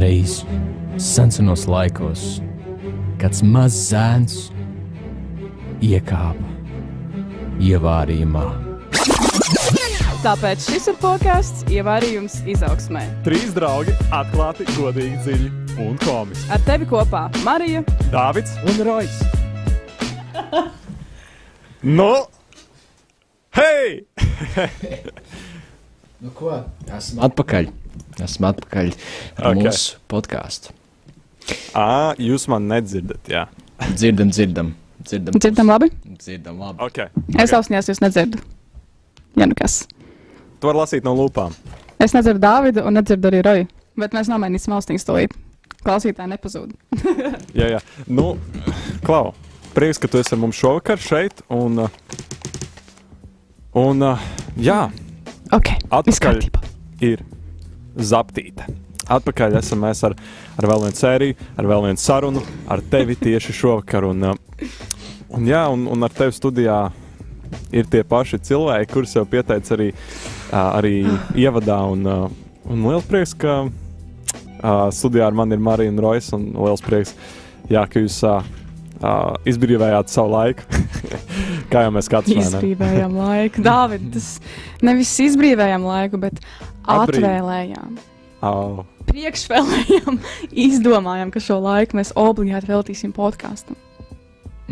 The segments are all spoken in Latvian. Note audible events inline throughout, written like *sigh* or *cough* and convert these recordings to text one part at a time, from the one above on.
Reiz senos laikos kāds mazs zēns iekāpa ievārījumā. Tāpēc šis ir podkāsts Ievārījums izaugsmē. Trīs draugi atklāti, godīgi, dziļi un komiski. Ar tevi kopā Marija Dāvids Un Rojas! *laughs* Nu, hei! *laughs* Nu ko? Esmu atpakaļ. Esmu atpakaļ ar Ok. okay. mūsu podkāstu. Ā, jūs man nedzirdat, jā. Dzirdam, dzirdam. Dzirdam, dzirdam labi. dzirdam labi. Ok. Es ausnījos, jūs nedzirdu. Ja nu kas. Tu vari lasīt no lūpām. Es nedzirdu Dāvidu un nedzirdu arī Roju. Bet mēs nomainīsim austiņas to līdzi. Klausītāji nepazūd. *laughs* Jā, jā. Nu, Klau, prieks, ka tu esi ar mums šovakar šeit. Un, un jā, Ok, viss atpakaļ ir zaptīta. Atpakaļ esam mēs ar, ar vēl vienu sēriju, ar vēl vienu sarunu, ar tevi tieši šovakar. Un, uh, un, jā, un, un ar tevi studijā ir tie paši cilvēki, kurus jau pieteica arī, uh, arī ievadā. Un, uh, un liels prieks, ka studijā ar mani ir Marija Rojas. Un liels prieks, jā, ka jūs izbrīvējāt savu laiku. *laughs* Kā jau mēs katrs? Izbrīvējām laiku. Dāvid, tas nevis izbrīvējām laiku, bet atvēlējām. Oh. Priekšvēlējām, *laughs* izdomājām, ka šo laiku mēs obligāti veltīsim podkāstam.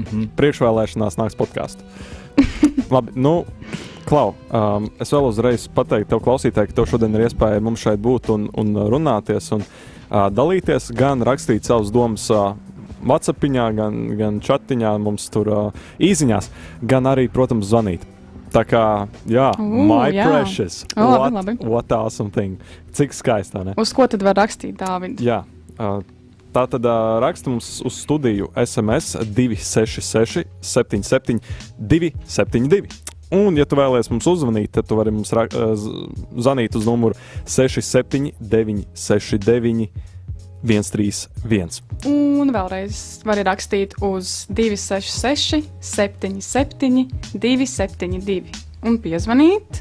Mhm. priekšvēlēšanās nāks podkāstu. *laughs* Labi, nu, Klau, um, es vēl uzreiz pateiktu tev, klausītāji, ka tev šodien ir iespēja mums šeit būt un, un runāties un uh, dalīties, gan rakstīt savus domas. Uh, WhatsApp, gan, gan chatiņā, mums tur uh, īsiņās, gan arī, protams, zvanīt. Tā kā, jā, Ū, my jā. precious. O, labi, what, labi. what awesome thing. Cik skaistā, ne? Uz ko tad var rakstīt, Dāvid? Jā, uh, tā tad uh, raksta mums uz studiju SMS 266, 77, 272. Un, ja tu vēlaties mums uzzvanīt, tad tu vari mums zvanīt uz numuru 67, 969, 131. Un vēlreiz var rakstīt uz 266, 77, 272 un piezvanīt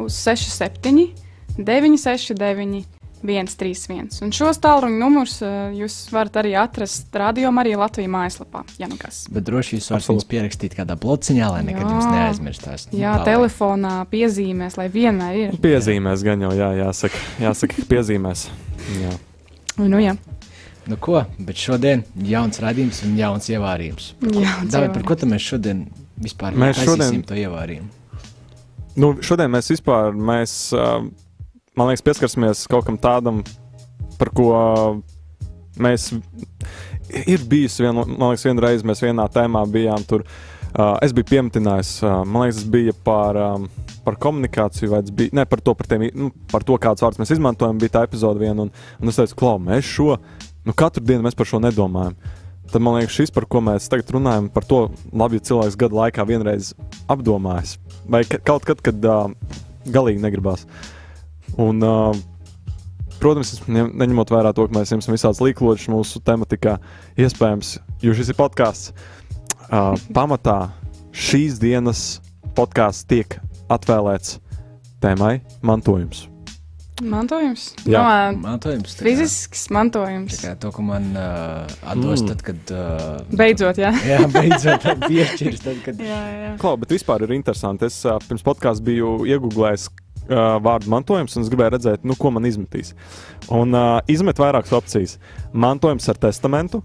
uz 67, 969, 131. Un šos tālruņa numurus uh, jūs varat arī atrast Radio Marija Latvijas mājaslapā. Ja nu kas. Bet droši vien jūs varat pierakstīt kādā blociņā, lai nekad Jā. jums neaizmirstās. Nu, Jā, tā, lai- telefonā piezīmēs, lai vienmēr ir. Piezīmēs gan jau, jā, jāsaka, jāsaka ka piezīmēs. Jā. Nu, jā, Nu ko, bet šodien jauns radījums un jauns ievārījums. David, par ko mēs šodien vispār Mēs šodien- to ievārījumu? Nu, šodien mēs vispār, mēs, man liekas, pieskarsimies kaut kam tādam, par ko mēs. Ir bijusi viena, man liekas, viena reize mēs vienā tēmā bijām tur. Uh, es biju pieminējis, uh, man liekas, tas bija par, um, par komunikāciju, vai tas bija ne, par to, par, tiem, nu, par to, kādus vārdus mēs izmantojam. Bija tā epizode viena, un, un es teicu, klau, mēs šo, nu, katru dienu mēs par šo nedomājam. Tad man liekas, šis, par ko mēs tagad runājam, par to labi, ja cilvēks gadu laikā vienreiz apdomājas. Vai ka- kaut kad, kad uh, galīgi negribās. Un, uh, protams, neņemot vērā to, ka mēs esam visādas līkločus mūsu tematikā, iespējams, jo šis ir podkāsts. Uh, pamatā šīs dienas podkāsts tiek atvēlēts tēmai mantojums. mantojums. Jā. No, Mantojums. tā kā- fizisks mantojums. Tā kā to, ko man uh, atdos, Mm. mm. tad, kad. Uh, Beidzot, jā. *laughs* Jā, beidzot, tad piešķirs. Tad, kad... jā, jā. Klau, bet vispār ir interesanti. Es uh, pirms podkāstā biju iegūlējis uh, vārdu mantojums, un es gribēju redzēt, nu, ko man izmetīs. Un uh, izmet vairākas opcijas. Mantojums ar testamentu,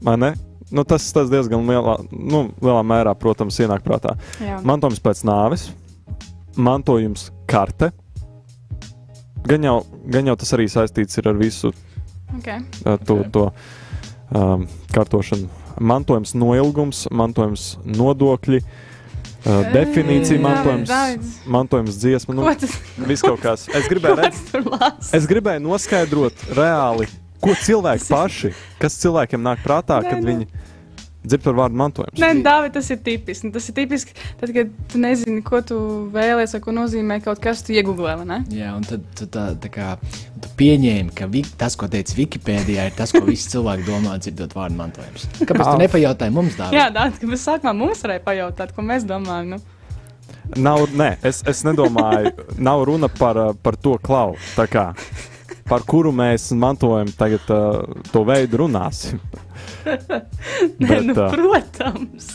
vai ne? Nu, tas, tas diezgan lielā, nu, lielā mērā, protams, ienāk prātā. jā. Mantojums pēc nāves, mantojums karte. Gan jau, gan jau tas arī saistīts ir ar visu Okay. to, Ok. to um, kārtošanu. Mantojums noilgums, mantojums nodokļi, uh, definīcija, mantojums, mantojums dziesma. Nu, viss kaut kas. Es gribēju, redz, es gribēju noskaidrot reāli, ko cilvēki paši, kas cilvēkiem nāk prātā, kad nē. viņi dzird par vārdu mantojums. Nē, Dāvid, tas ir tipiski. Tas ir tipiski, tad, kad tu nezini, ko tu vēlēsies, vai ko nozīmē kaut kas, tu iegūlē? Jā, un tad tu, tā, tā kā, tu pieņēmi, ka vi, tas, ko teica Wikipēdijā, ir tas, ko visi cilvēki domā, dzirdot vārdu mantojums. Kāpēc tu nepajautāji mums, Dārvid? Jā, Dāvid, ka mēs sākumā mums varēja pajautāt, ko mēs domājam. Nu. Nav, nē, es, es nedomāju, nav runa par, par to klau. Tā kā par kuru mēs mantojam tagad uh, to veidu runāsim. *laughs* Nē, nu, uh, protams.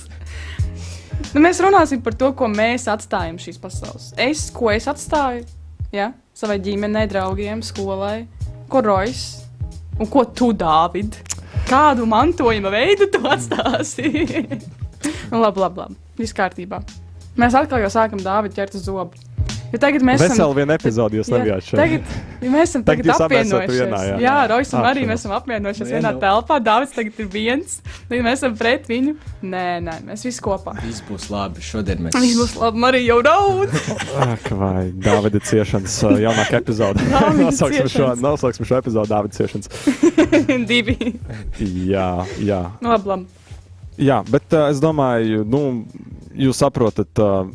Nu, mēs runāsim par to, ko mēs atstājam šīs pasaules. Es, ko es atstāju ja? savai ģimenei, draugiem, skolai, ko Rojas un ko tu, Dāvid. Kādu mantojuma veidu tu atstāsi? *laughs* labi, labi, labi. Viss kārtībā. Mēs atkal jau sākam Dāvidu ķert uz zobu. Jo tagad mēs esam. viena epizode jūs nebijāt šeit. Tagad ja mēs esam Tagad tagad apvienojušies. vienā, jā. jā, Rojas un arī mēs esam apvienojušies Vienu. vienā telpā. Dāvids tagad ir viens. Tagad mēs esam pret viņu. Nē, nē, mēs visi kopā. Viss būs labi. Šodien mēs Viņš būs labi, Marija jau raud. Ak, vai Dāvida ciešanas uh, jaunākā epizode. *laughs* Nosauksim šo, nosauksim šo epizodu Dāvida ciešanas. *laughs* Divi. Jā, jā. Nu, labi, labi. jā bet uh, es domāju, nu, jūs saprotat, uh,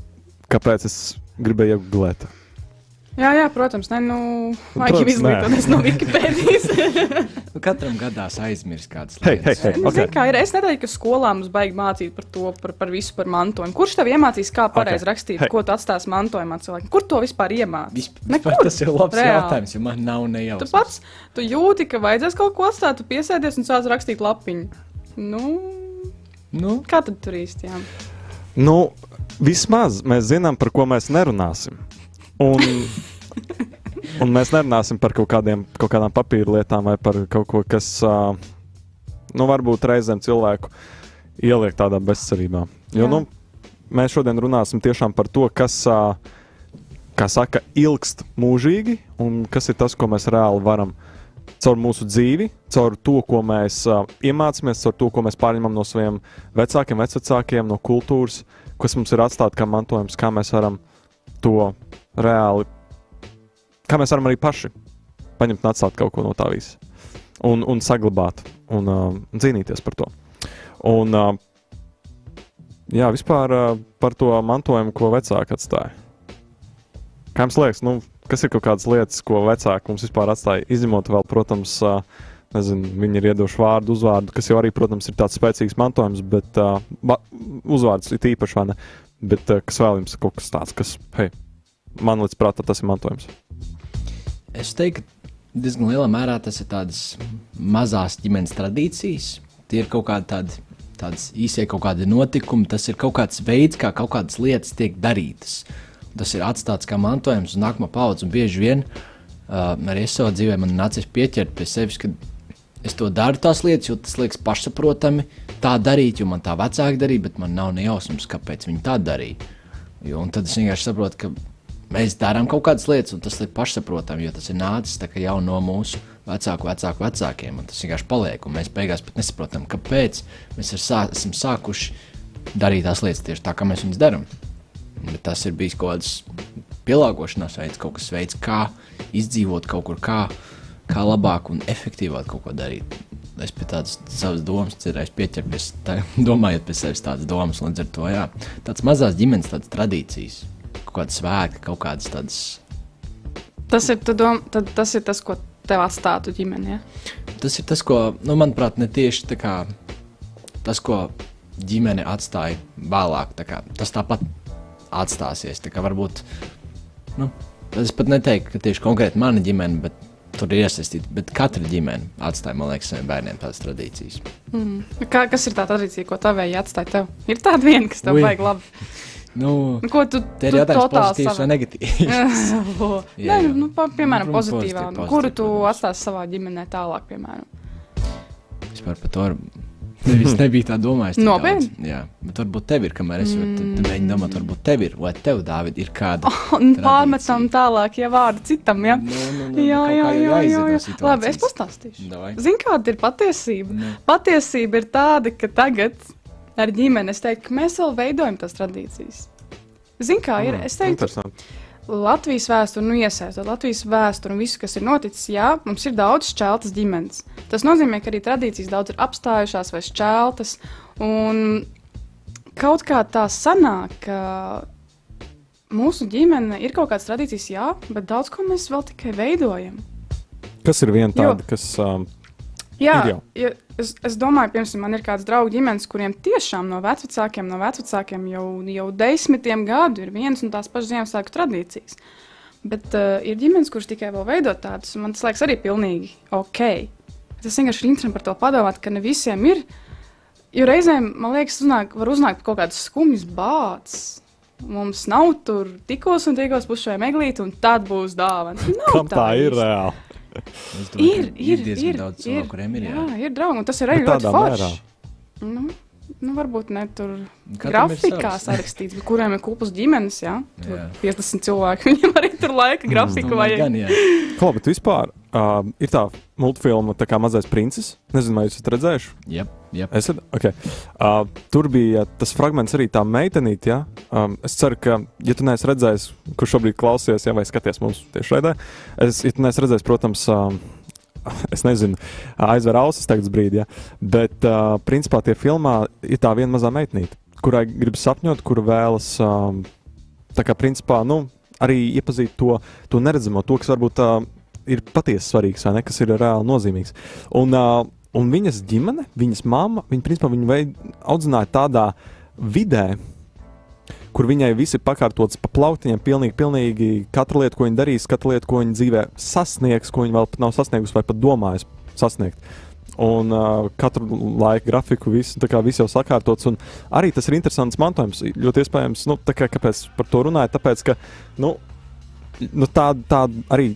kāpēc es gribēju iegūt. Jā, jā, protams, ne, nu, vajag Protams, izglītoties no Wikipēdijas. *laughs* Nu, katram gadās aizmirst kādas lietas. hei, hei. Nu, Okay. zini, kā ir. Es neteiktu, ka skolā mums baigi mācīt par to, par, par visu par mantojumu. Kurš tev iemācīs, kā pareizi Okay. rakstīt, Hei. ko tu atstāsi mantojumā cilvēkam? Kur to vispār iemācīt? Vis, vispār tas ir labs Reāli. jautājums, jo man nav nejausmas. Tu pats tu jūti, ka vajadzēs kaut ko atstāt, tu piesēdies un sāc rakstīt lapiņu. Nu, Nu, kā tad tur īsti? Jā? Nu, vismaz mēs zinām, par ko mēs nerunāsim. Un, *laughs* un mēs nerunāsim par kaut, kādiem, kaut kādām papīra lietām vai par kaut ko, kas, ā, nu, varbūt reizēm cilvēku ieliek tādā bezcerībā. Jo, Jā. nu, mēs šodien runāsim tiešām par to, kas, ā, kā saka, ilgst mūžīgi un kas ir tas, ko mēs reāli varam caur mūsu dzīvi, caur to, ko mēs uh, iemācāmies, caur to, ko mēs pārņemam no saviem vecākiem, vecākiem, no kultūras, kas mums ir atstāta kā mantojums, kā mēs varam to reāli, kā mēs varam arī paši paņemt un atstāt kaut ko no tā visa. Un, un saglabāt un uh, cīnīties par to. Un, uh, jā, vispār uh, par to mantojumu, ko vecāki atstāja. Kā jums liekas, nu, kas ir kaut kādas lietas, ko vecāki mums vispār atstāja? Izņemot vēl, protams, uh, nezinu, viņi ir iedoši vārdu, uzvārdu, kas jau arī, protams, ir tāds spēcīgs mantojums, bet uh, va- uzvārds ir īpašs, vai ne? Bet uh, kas vēl jums kaut kas tāds, kas, hei, man līdz prātā tas ir mantojums. es teiktu, diezgan lielā mērā tas ir tādas mazās ģimenes tradīcijas. Tie ir kaut kādi tādi. Tādas īsie kaut kādi notikumi, tas ir kaut kāds veids, kā kaut kādas lietas tiek darītas. Tas ir atstāts kā mantojums uz nākamo paudzi. Bieži vien uh, arī es savā dzīvē man nācis pieķert pie sevis, ka es to daru tās lietas, jo tas liekas pašsaprotami tā darīt, jo man tā vecāki darīja, bet man nav ne jausmas, kāpēc viņi tā darīja. Jo, un tad es vienkārši saprotu, ka mēs darām kaut kādas lietas, un tas ir pašsaprotami, jo tas ir nācis jau no mūsu vecāku, vecāku vecākiem. Tas vienkārši paliek, un mēs beigās pat nesaprotam, kāpēc mēs sā, esam sākuši darīt tās lietas tieši tā, kā mēs viņus darām. Bet tas ir bijis kaut kāds pielāgošanās veids, kaut kas veids, kā izdzīvot kaut kur, kā, kā labāk un efektīvāk kaut ko darīt. Es pie tādas savas domas cerēju pieķerties, tā, *laughs* domājot pie sevis tādas domas, līdz ar to, jā, tāds mazās ģimenes tādas tradīcijas, kaut kādas svētki, kaut kādas tādas. Tas, ir, dom, tad, tas ir tas, ko tev atstātu ģimenē. Ja? Tas ir tas, ko, nu, manuprāt, ne tieši tā kā tas, ko ģimene atstāja vēlāk. Tā kā, tas tāpat atstāsies. Tā kā varbūt, nu, es pat neteiktu, ka tieši konkrēti mana ģimene, bet tur ir iesaistīta. Bet katra ģimene atstāja, man liekas, saviem bērniem tādas tradīcijas. Kā, kas ir tā tradīcija, ko tavēji atstāja tev? Ir tāda viena, kas tev vajag labi. *laughs* Nu, Nu, Ko tu, Te ir jautājums, totāli pozitīvs sava- vai negatīvs. *laughs* Nē, Jā, jā. nu, pa, piemēram, Nu, pozitīvā. pozitīvi, Nu, kuru tu atstāsi savā ģimenē tālāk, piemēram? Vispār par to nevis nebija tā domājis. Nopietni? Jā, bet varbūt tev ir, kamēr es mm. mēģinu domāt, varbūt tev ir, vai tev, Dāvid, ir kāda. *laughs* Un pārmetam tālāk, ja vārdu citam. Ja? Nu, nu, nu, Jā, kaut jā, jā, jā, no jā. situācijas. Labi, es pastāstīšu. Davai. Zini, kāda ir patiesība? Nu. Patiesība ir tāda, ka tagad ar ģimeni es teiktu, ka mēs vēl veidojam tās tradīcijas. Zini, kā ir? Es teiktu, Interesanti. Latvijas vēsture, nu, iesaistot Latvijas vēsturi un visu, kas ir noticis, jā, mums ir daudz šķeltas ģimenes. Tas nozīmē, ka arī tradīcijas daudz ir apstājušās vai šķeltas. Un kaut kā tā sanāk, ka mūsu ģimene ir kaut kādas tradīcijas, jā, bet daudz ko mēs vēl tikai veidojam. Kas ir viena Jo. tāda, kas. Um, Jā, Ir jau. ja, es, es domāju, piemēram, man ir kāds draugs ģimenes, kuriem tiešām no vecākiem, no vecākiem jau, jau desmitiem gadu ir vienas un tās pašas Ziemassvētku tradīcijas. Bet uh, ir ģimenes, kuras tikai vēl veido tādus, un man tas liekas arī pilnīgi ok. Tas vienkārši ir interesanti par to padomāt, ka ne visiem ir. Jo reizēm, man liekas, uznāk, var uznākt kaut kāds skumjs bācis. Mums nav tur tikos un tikos pušai meglīt, un tad būs dāvana. Kam tā ir īsti. reāli? Domāju, Ir, ka ir, diezgan ir, daudz ir, cilvēku, kuriem ir. jā, Jā. ir draugi, un tas ir arī Bet ļoti forši. Nu, nu, varbūt ne tur Katram ir grafikā sarakstīts, bet kuriem ir kuplas ģimenes, jā, tur Jā. 50 cilvēki. *laughs* Viņam arī tur laika grafiku Domāju, vajag. Gan. Klau, bet vispār uh, ir tā multfilma, tā kā mazais princis. Nezinu, vai jūs esat redzējuši. Jep, jep. Esat? Okay. Uh, tur bija tas fragments arī tā meitenīte. Ja? Um, es ceru, ka, ja tu neesi redzējis, kurš šobrīd klausies, ja, vai skaties mums tieši šeit, es, ja tu neesi redzējis, protams, um, *laughs* es nezinu, aizver ausis tagad uz brīdi, ja? bet uh, principā tie filmā ir tā viena mazā meitnīte, kurai gribas sapņot, kura vēlas um, tā kā principā, nu, arī iepazīt to, to neredzamo, to, kas varbūt uh, ir patiesi svarīgs vai ne, kas ir reāli nozīmīgs. Un, uh, un viņas ģimene, viņas mamma, viņa principā viņu veid, audzināja tādā vidē, kur viņai viss ir pakārtots pa plauktiņiem, pilnīgi, pilnīgi katra lieta, ko viņa darīs, katra lieta, ko viņa dzīvē sasniegs, ko viņa vēl nav sasniegusi vai pat domājusi sasniegt. Un uh, katru laiku grafiku, visu, viss jau sakārtots. Un arī tas ir interesants mantojums. Ļoti iespējams, nu, kā, kāpēc par to runāju, tāpēc, ka nu, nu, tāda tā arī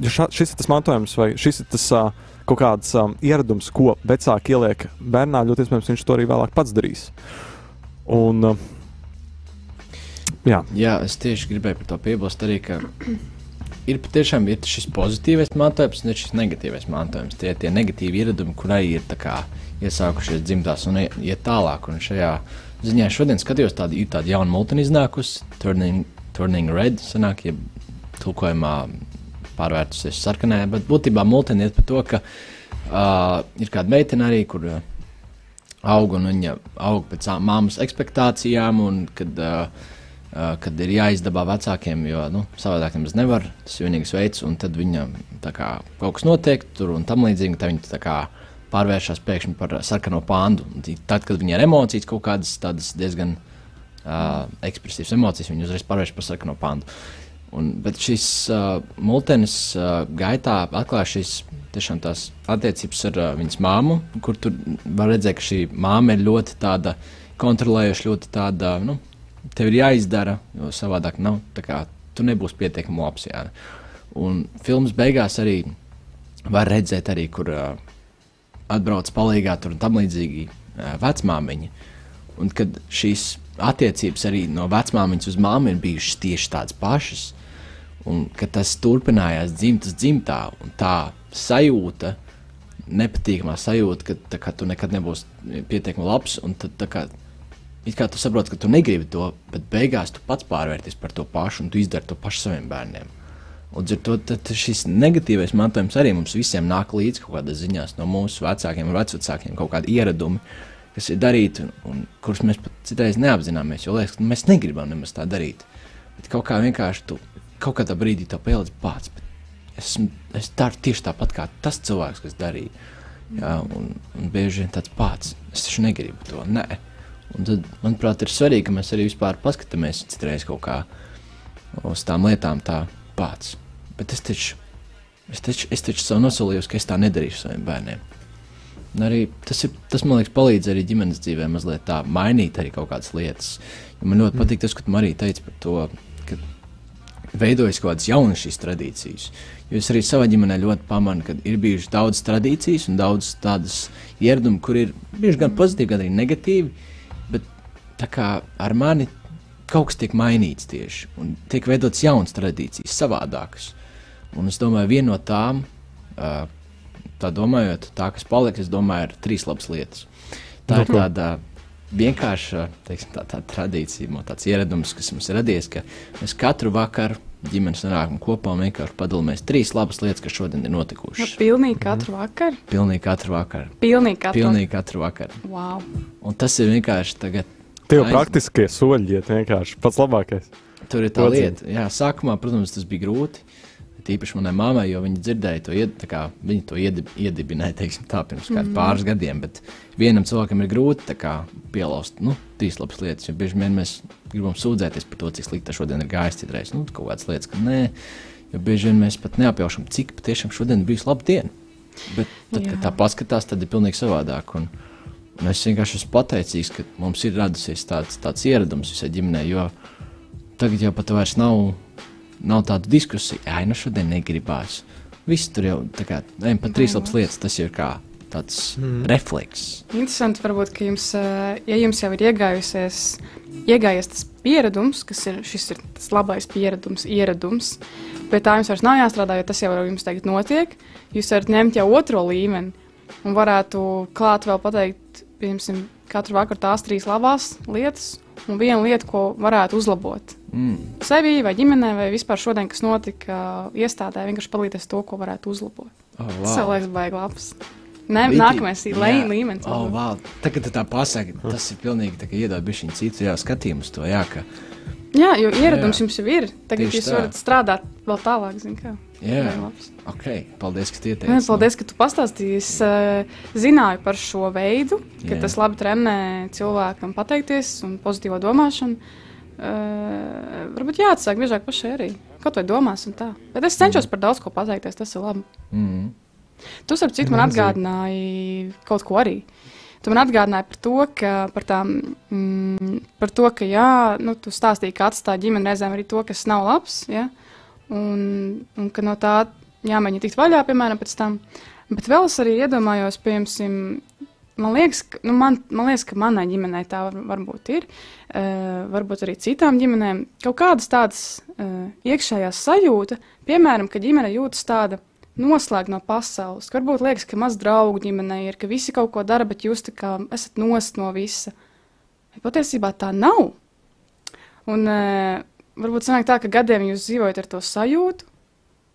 ja ša, šis ir tas mantojums, vai šis ir tas uh, kaut kāds um, ieradums, ko vecāki ieliek bērnā. Ļoti iespējams, viņš to arī vēlāk pats darīs. Un, uh, jā, Jā, es tieši gribēju par to piebilst arī, ka ir patiešām ir šis pozitīvais mantojums un šis negatīvais mantojums. Tie ir tie negatīvi ieradumi, kurai ir kā iesākušies dzimtās un iet iet tālāk. Un šajā ziņā šodien skatījos tādu, tādu jaunu multini iznākusi, turning, turning red, sanāk, ja tulkojumā pārvērtusies sarkanajā, bet būtībā multini iet par to, ka uh, ir kāda meitene arī, kur uh, aug un viņa aug pēc māmas expectācijām, un kad, uh, uh, kad ir jāizdabā vecākiem, jo nu, savādāk nemaz nevar, tas ir vienīgais veids, un tad viņa tā kā, kaut kas notiek tur un tam līdzīgi, tā kā pārvēršas pēkšņi par sarkano pāndu. Tad, kad viņai ir emocijas, kaut kādas diezgan uh, ekspresīvas emocijas, viņa uzreiz pārvēršas par sarkano pāndu. Un, bet šis uh, multenis uh, gaitā atklāja šīs tiešām tās attiecības ar uh, viņas māmu, kur tur var redzēt, ka šī māma ir ļoti tāda kontrolējoša, ļoti tāda, nu, tev ir jāizdara, jo savādāk nav, tā kā tu nebūsi pietiekami labs. Jā. Un filmas beigās arī var redzēt, arī, kur uh, atbrauc palīgā tur un tam līdzīgi uh, vecmāmiņa. Un kad šīs attiecības arī no vecmāmiņas uz māmu ir bijušas tieši tādas pašas, un ka tas turpinājās dzimtas dzimtā, tā sajūta, nepatīkamā sajūta, ka tā kā, tu nekad nebūsi pietiekami labs, tad kā, it kā tu saproti, ka tu negribi to, bet beigās tu pats pārvērties par to pašu, un tu izdari to pašu saviem bērniem. Un to tad šis negatīvais mantojums arī mums visiem nāk līdzi kaut kādā ziņā no mūsu vecākiem un vecākiem, kaut kādi ieradumi, kas ir darīti, un, un kurus mēs pat citreiz neapzināmies. Jo liekas, ka mēs negribam nemaz tā darīt. Bet kaut kā vienkārši tu kaut kādā brīdī to pieliec pats. Es, es daru tieši tāpat kā tas cilvēks, kas darīja. Jā, un, un bieži vien tāds pats. Es taču negribu to. Nē. Un tad, manuprāt, ir svarīgi, ka mēs arī vispār paskatāmies citreiz kaut kā uz tām lietām tā pats. Bet es taču, es taču, es taču sev nosolīju, ka es tā nedarīšu saviem bērniem. Un arī tas, ir, tas, man liekas, palīdz arī ģimenes dzīvē mazliet tā mainīt arī kaut kādas lietas. Jo man ļoti patīk tas, ko tu Marija teici par to, veidojas kaut kādas jaunas šīs tradīcijas. Jo es arī savā ģimenē ļoti pamanu, ka ir bijušas daudz tradīcijas un daudz tādas ieradumu, kur ir bijuši gan pozitīvi, gan arī negatīvi. Bet tā kā ar mani kaut kas tiek mainīts tieši un tiek veidotas jaunas tradīcijas, savādākas. Un es domāju, viena no tām, tā domājot, tā, kas paliks, es domāju, ir trīs labas lietas. Tā ir tāda vienkārša teiksim, tā, tā tradīcija, no tāds ieradums, kas mums ir radies, ka mēs katru vakaru ģimenes sanākam kopā un vienkārši padalāmies trīs labas lietas, kas šodien ir Nu, notikušas. pilnīgi katru vakaru. Pilnīgi katru vakaru. Pilnīgi katru Pilnīgi katru vakaru. Wow. Un tas ir vienkārši tagad. tie jau Aiz- praktiskie soļi iet vienkārši pats labākais. Tur ir tā Ko lieta. Jā, sākumā, protams, tas bija grūti. Tīpaši manai mammai, jo viņa dzirdēja to, ied, kā, viņa to iedib, iedibināja teiksim, tā, pirms mm. pāris gadiem. Bet vienam cilvēkam ir grūti kā, pielauzt nu, tīslabas lietas. Jo bieži vien mēs gribam sūdzēties par to, cik slikti šodien ir gājis citreiz. Nu, kaut kādas lietas, ka nē, jo bieži vien mēs pat neapjaušam, cik patiešām šodien bija laba diena. Bet tad, kad tā paskatās, tad ir pilnīgi savādāk. Un, un es vienkārši esmu pateicīgs, ka mums ir radusies tāds, tāds ieradums visai ģimenei, jo tagad jau pat vairs nav Nav tāda diskusija, ai, nu šodien negribās. Viss tur jau tā kā ejam pa trīs labas lietas, tas ir kā tāds mm. refleks. Interesanti, varbūt, ka jums, eh, ja jums jau ir iegājusies, iegājies tas pieredums, kas ir šis ir tas labais pieredums, ieradums, bet tā jums vairs nav jāstrādā, jo tas jau jums tagad notiek. Jūs varat ņemt jau otro līmeni un varētu klāt vēl pateikt, piemēram, katru vakaru tās trīs labās lietas un viena lieta, ko varētu uzlabot. Mm. Sevi vai ģimenē, vai vispār šodien, kas notika iestādē, vienkārši palīdzēs to, ko varētu uzlabot. Oh, wow. Tas liekas, baigi labs. Ne, Vītī, nākamais ir līmenis. Oh, wow. Tagad tā pasaka, tas ir pilnīgi iedod bišķiņu citu jā, skatījumu uz to. Jā, ka... jā, jo ieradums jā. jums jau ir. Tagad Tieši jūs tā. varat strādāt vēl tālāk. Zin, kā. Jā, okay. paldies, ka ieteici. Jā, paldies, ka tu pastāstīji. Es uh, zināju par šo veidu, ka Jā. tas labi trenē cilvēkam pateikties un pozitīvo domāšanu. Uh, varbūt jāatsāk biežāk pašai arī. Kaut vai domās un tā. Bet es cenšos mm. par daudz ko pateikties, tas ir labi. Mm. Tu, starp citu, man atgādināji kaut ko arī. Tu man atgādināji par to, ka, par tām, mm, par to, ka jā, nu, tu stāstīji, ka atstāja ģimeni reizēm arī to, kas nav labs. Ja? un, un ka no tā jāmēģina tikt vaļā, piemēram, pēc tam. Bet vēl es arī iedomājos, piemēram, man liekas, ka, nu, man, man liekas, ka manai ģimenei tā var, varbūt ir, uh, varbūt arī citām ģimenēm, kaut kādas tādas uh, iekšējās sajūta, piemēram, ka ģimene jūtas tāda noslēgta no pasaules. Varbūt liekas, ka maz draugu ģimenei ir, ka visi kaut ko dara, bet jūs kā esat nost no visa. Bet patiesībā tā nav. Un, uh, varbūt sanāk tā, ka gadiem jūs dzīvojat ar to sajūtu,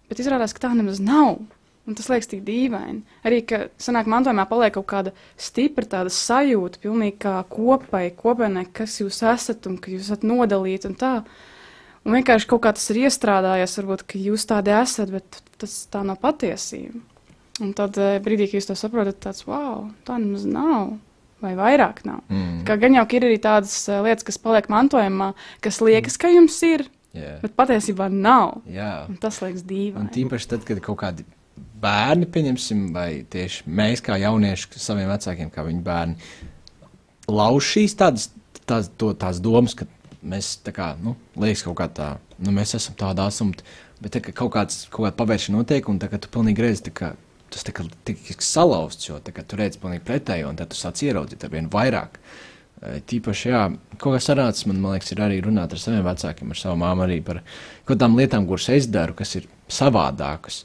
bet izrādās, ka tā nemaz nav. Un tas liekas tik dīvaini. Arī, ka sanāk, mantojumā paliek kaut kāda stipra tāda sajūta, pilnīgi kā kopai, kopienai, kas jūs esat un ka jūs esat nodalīti un tā. Un vienkārši kaut kā tas ir iestrādājies, varbūt, ka jūs tādi esat, bet tas tā nav patiesība. Un tad eh, brīdī, kad jūs to saprotat, tāds, wow, tā nemaz nav vai vairāk nav. Mm. Kā gan jau ir arī tādas uh, lietas, kas paliek mantojumā, kas liekas, ka jums ir, yeah. bet patiesībā nav. Yeah. Un tas liekas dīvaini. Un tīpaši tad, kad kaut kādi bērni, pieņemsim, vai tieši mēs kā jaunieši saviem vecākiem, kā viņu bērni, lauž šīs tādas, tās, to, tās domas, ka mēs tā kā, nu, liekas kaut kā tā, nu, mēs esam tādā asumta, bet tā, ka kaut kāds, kaut kāda pavēršana notiek, un tā, tu pilnīgi redzi, tā kā tas tika salauzts, jo tu redzi pilnīgi pretēji, un tad tu sāc ieraudzīt ar vien vairāk. Tīpaši, jā, kaut kas sarāds man, man liekas, ir arī runāt ar saviem vecākiem, ar savu māmu arī par kaut kādām lietām, kuras es daru, kas ir savādākas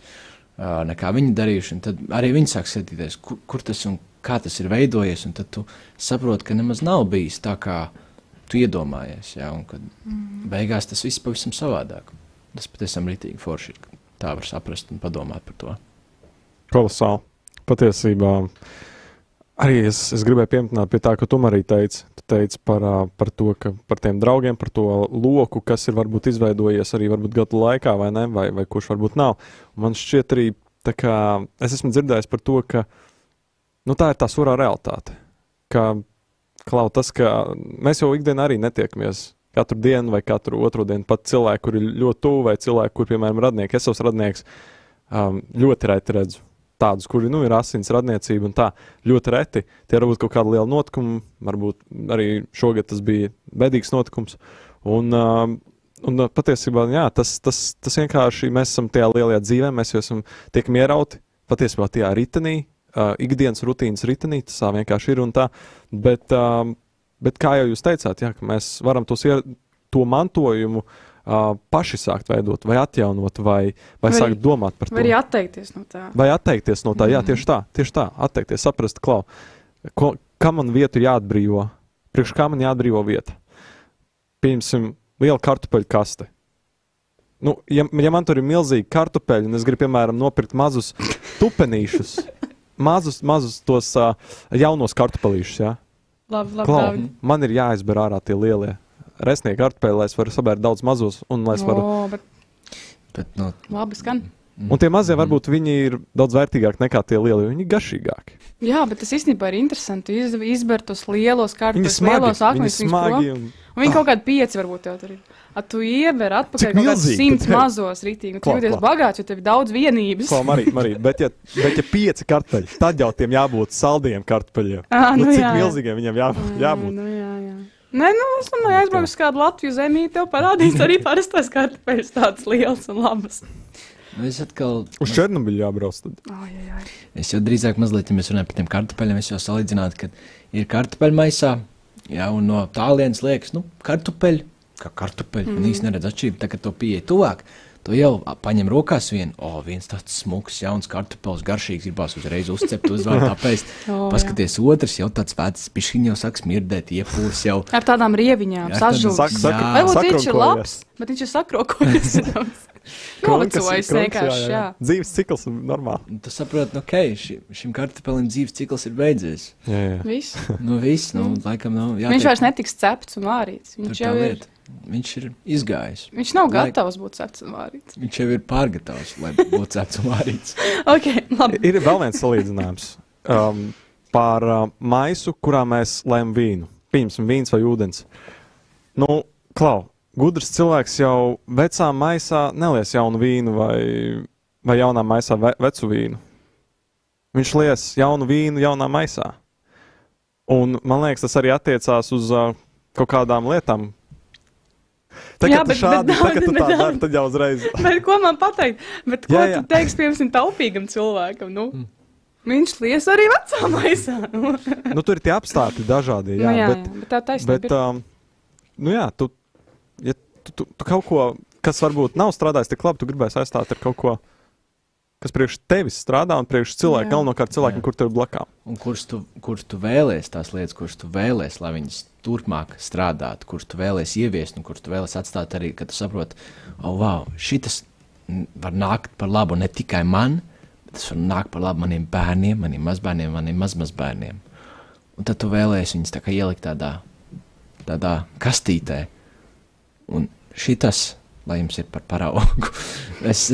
nekā viņi darījuši. Tad arī viņi sāk skatīties, kur, kur tas un kā tas ir veidojies, un tad tu saproti, ka nemaz nav bijis tā, kā tu iedomājies. Jā, un kad mm. beigās tas viss pavisam savādāk. Tas patiešām rītīgi forši ir. Tā var saprast un padomāt par to. Kolosāli. Patiesībā arī es, es gribēju pieminēt pie tā, ka tu arī teici, tu teici par, par to, ka par tiem draugiem, par to loku, kas ir varbūt izveidojies arī varbūt gadu laikā, vai ne, vai, vai kurš varbūt nav. Un man šķiet arī, kā, es esmu dzirdējis par to, ka nu, tā ir tā surā realitāte. Ka, klau, tas, ka mēs jau ikdienā arī netiekamies katru dienu vai katru otro dienu. Pat cilvēki, kuri ir ļoti tuvu, vai cilvēki, kuriem, piemēram, radnieki, es esmu radnieks, um, ļoti reti redzu tādus, kuri nu, ir asins radniecība un tā ļoti reti. Tie var būt kaut kādi lieli notikumi, varbūt arī šogad tas bija bedīgs notikums. Un, uh, un patiesībā jā, tas, tas, tas vienkārši mēs esam tajā lielajā dzīvē, mēs jau esam tiek ierauti patiesībā tajā ritenī, uh, ikdienas rutīnas ritenī, tas tā vienkārši ir un tā. Bet, uh, bet kā jau jūs teicāt, jā, mēs varam tos ier, to mantojumu uh, uh, paši sākt veidot, vai atjaunot, vai, vai, vai sākt domāt par to. Vai arī atteikties no tā. Vai atteikties no tā, mm. jā, tieši tā, tieši tā, atteikties, saprast, klau, ko, kam man vietu jāatbrīvo, priekš kā man jāatbrīvo vieta. Pieņemsim, liela kartupeļu kaste. Nu, ja, ja man tur ir milzīgi kartupeļi, un es gribu, piemēram, nopirkt mazus *laughs* tupenīšus, mazus, mazus tos uh, jaunos kartupelīšus, jā. Labi, labi, Klau, labi. Man ir jāizber ārā tie lielie resnieku kartupeļi, lai es varu sabērt daudz mazos un lai es varu. O, bet... Bet, nu, Labi, skan. Un tie mazie varbūt viņi ir daudz vērtīgāki nekā tie lielie, viņi ir garšīgāki. Jā, bet tas īstenībā ir interesanti. Iz, izbērt tos lielos Viņi kārtas, smagi, lielos viņi akmeņus, viņus smagi un Un viņi kaut kādi pieci varbūt jau tur ir. A, tu iever atpakaļ Cik kaut kādus simts mazos rītīgi. Tu jūties bagāts, jo tev ir daudz vienības. Klau, Marīt, Marīt, bet, ja, bet ja pieci kartupeļi, tad jau tiem jābūt saldiem kartupeļiem. Ā, Nu, nu cik jā, milzīgiem viņiem jā, jābūt? Nu, jā. Nē, nu, es domāju, aizbraucu uz kādu Latviju zemī, tev parādīs arī parastais kartupeļs tāds liels un labs. Nu, es atkal, Uz Černobiļu jābrauc. Tad. Ai, ai, ai. es jau drīzāk mazliet, ja mēs runājam par tiem kartupeļiem, es jau salīdzinātu, ka ir kartupeļu maisā, jā, un no tālienes liekas, nu, kartupeļi, kā kartupeļi, mm. un īsti neredz atšķirību, tā kā to pieeja tuvāk. Tu jau a, paņem rokās vienu, o, viens tāds smuks, jauns kartupēlis, garšīgs, gribās uzreiz uzcept, uzvārt, *laughs* apēst. O, jā. Paskaties, otrs jau tāds vecs, pišķiņš jau sāk smirdēt, iepūs jau. Ar tādām rieviņām, Ar tādām sažūs. Sak- sak- Jā. Varbūt viņš ir labs, bet viņš ir sakrokojies. *laughs* *laughs* Novecojis vienkārši, jā. Dzīves cikls ir normāli. Un Tu saproti, nu, ok, ši, šim kartupelim dzīves cikls ir beidzies. Jā, jā. Viss. Nu, viss, nu, laikam, nav. Viņš vairs netiks cepts un vārīts. Viņš jau ir. lieta. Viņš ir izgājis. Viņš nav Laik- gatavs būt vārīts. Viņš jau ir pārgatavs, lai būtu *laughs* cepts un vārīts. Ok, labi. Ir vēl viens salīdzinājums um, par uh, maisu, kurā mēs lēmām vīnu. Pieņemsim, vīns vai ūdens. Nu, klau, gudrs cilvēks jau vecā maisā nelies jaunu vīnu vai, vai jaunā maisā ve vecu vīnu. Viņš lies jaunu vīnu jaunā maisā. Un man liekas, tas arī attiecās uz uh, kaut kādām lietām. Tā kā Jā, bet- šādi, bet- tā, kā tu bet- tā dari, tad jau uzreiz. *laughs* Bet ko man pateikt? Bet ko Jā, jā, tu teiksi, piemēram, taupīgam cilvēkam? Nu? Mm. Viņš lies arī vecā maisā. Nu, Nu, tur ir tie apstākļi dažādi. Jā, jā, jā, bet, jā, bet tā taisnība. Bet, um, nu jā, tu, ja tu, tu, tu kaut ko, kas varbūt nav strādājis tik labi, tu gribēsi aizstāt ar kaut ko, kas priekš tevis strādā un priekš cilvēka, galvenokārt cilvēkiem, kur ir blakām. Un kurš tu, kurš tu vēlēsies tās lietas, kuras tu vēlēsies, lai viņas turpmāk strādātu, kurš tu vēlēsies ieviest, un kurš tu vēlēsies atstāt arī, kad tu saproti, oh, wow, šis var nākt par labu ne tikai man, bet tas var nākt par labu maniem bērniem, maniem mazbērniem, maniem mazmazbērniem. Un tad tu vēlēsies viņus tā kā ielikt tādā, tādā kastītē. Un šitas, lai jums ir par paraugu. *laughs* es,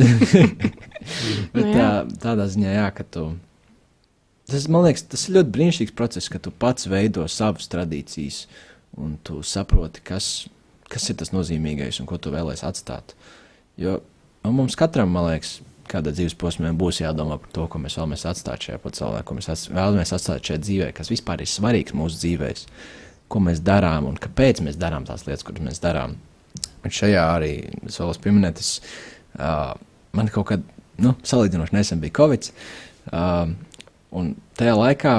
*laughs* *laughs* bet Nu tā, tādā ziņā, jā, ka tu. Tas, man liekas, tas ir ļoti brīnišķīgs process, ka tu pats veido savas tradīcijas, un tu saproti, kas, kas ir tas nozīmīgais un ko tu vēlēsies atstāt. Jo nu, mums katram, man liekas, kādā dzīves posmā būs jādomā par to, ko mēs vēlamies atstāt šajā pasaulē, ko mēs vēlamies atstāt šajā dzīvē, kas vispār ir svarīgs mūsu dzīvēm, ko mēs darām un kāpēc mēs darām tās lietas, kuras mēs darām. Un šajā arī es vēlos pieminēt, es, uh, man kaut kad, nu, salīdzinoši nesen bija Covid. Uh, un tajā laikā,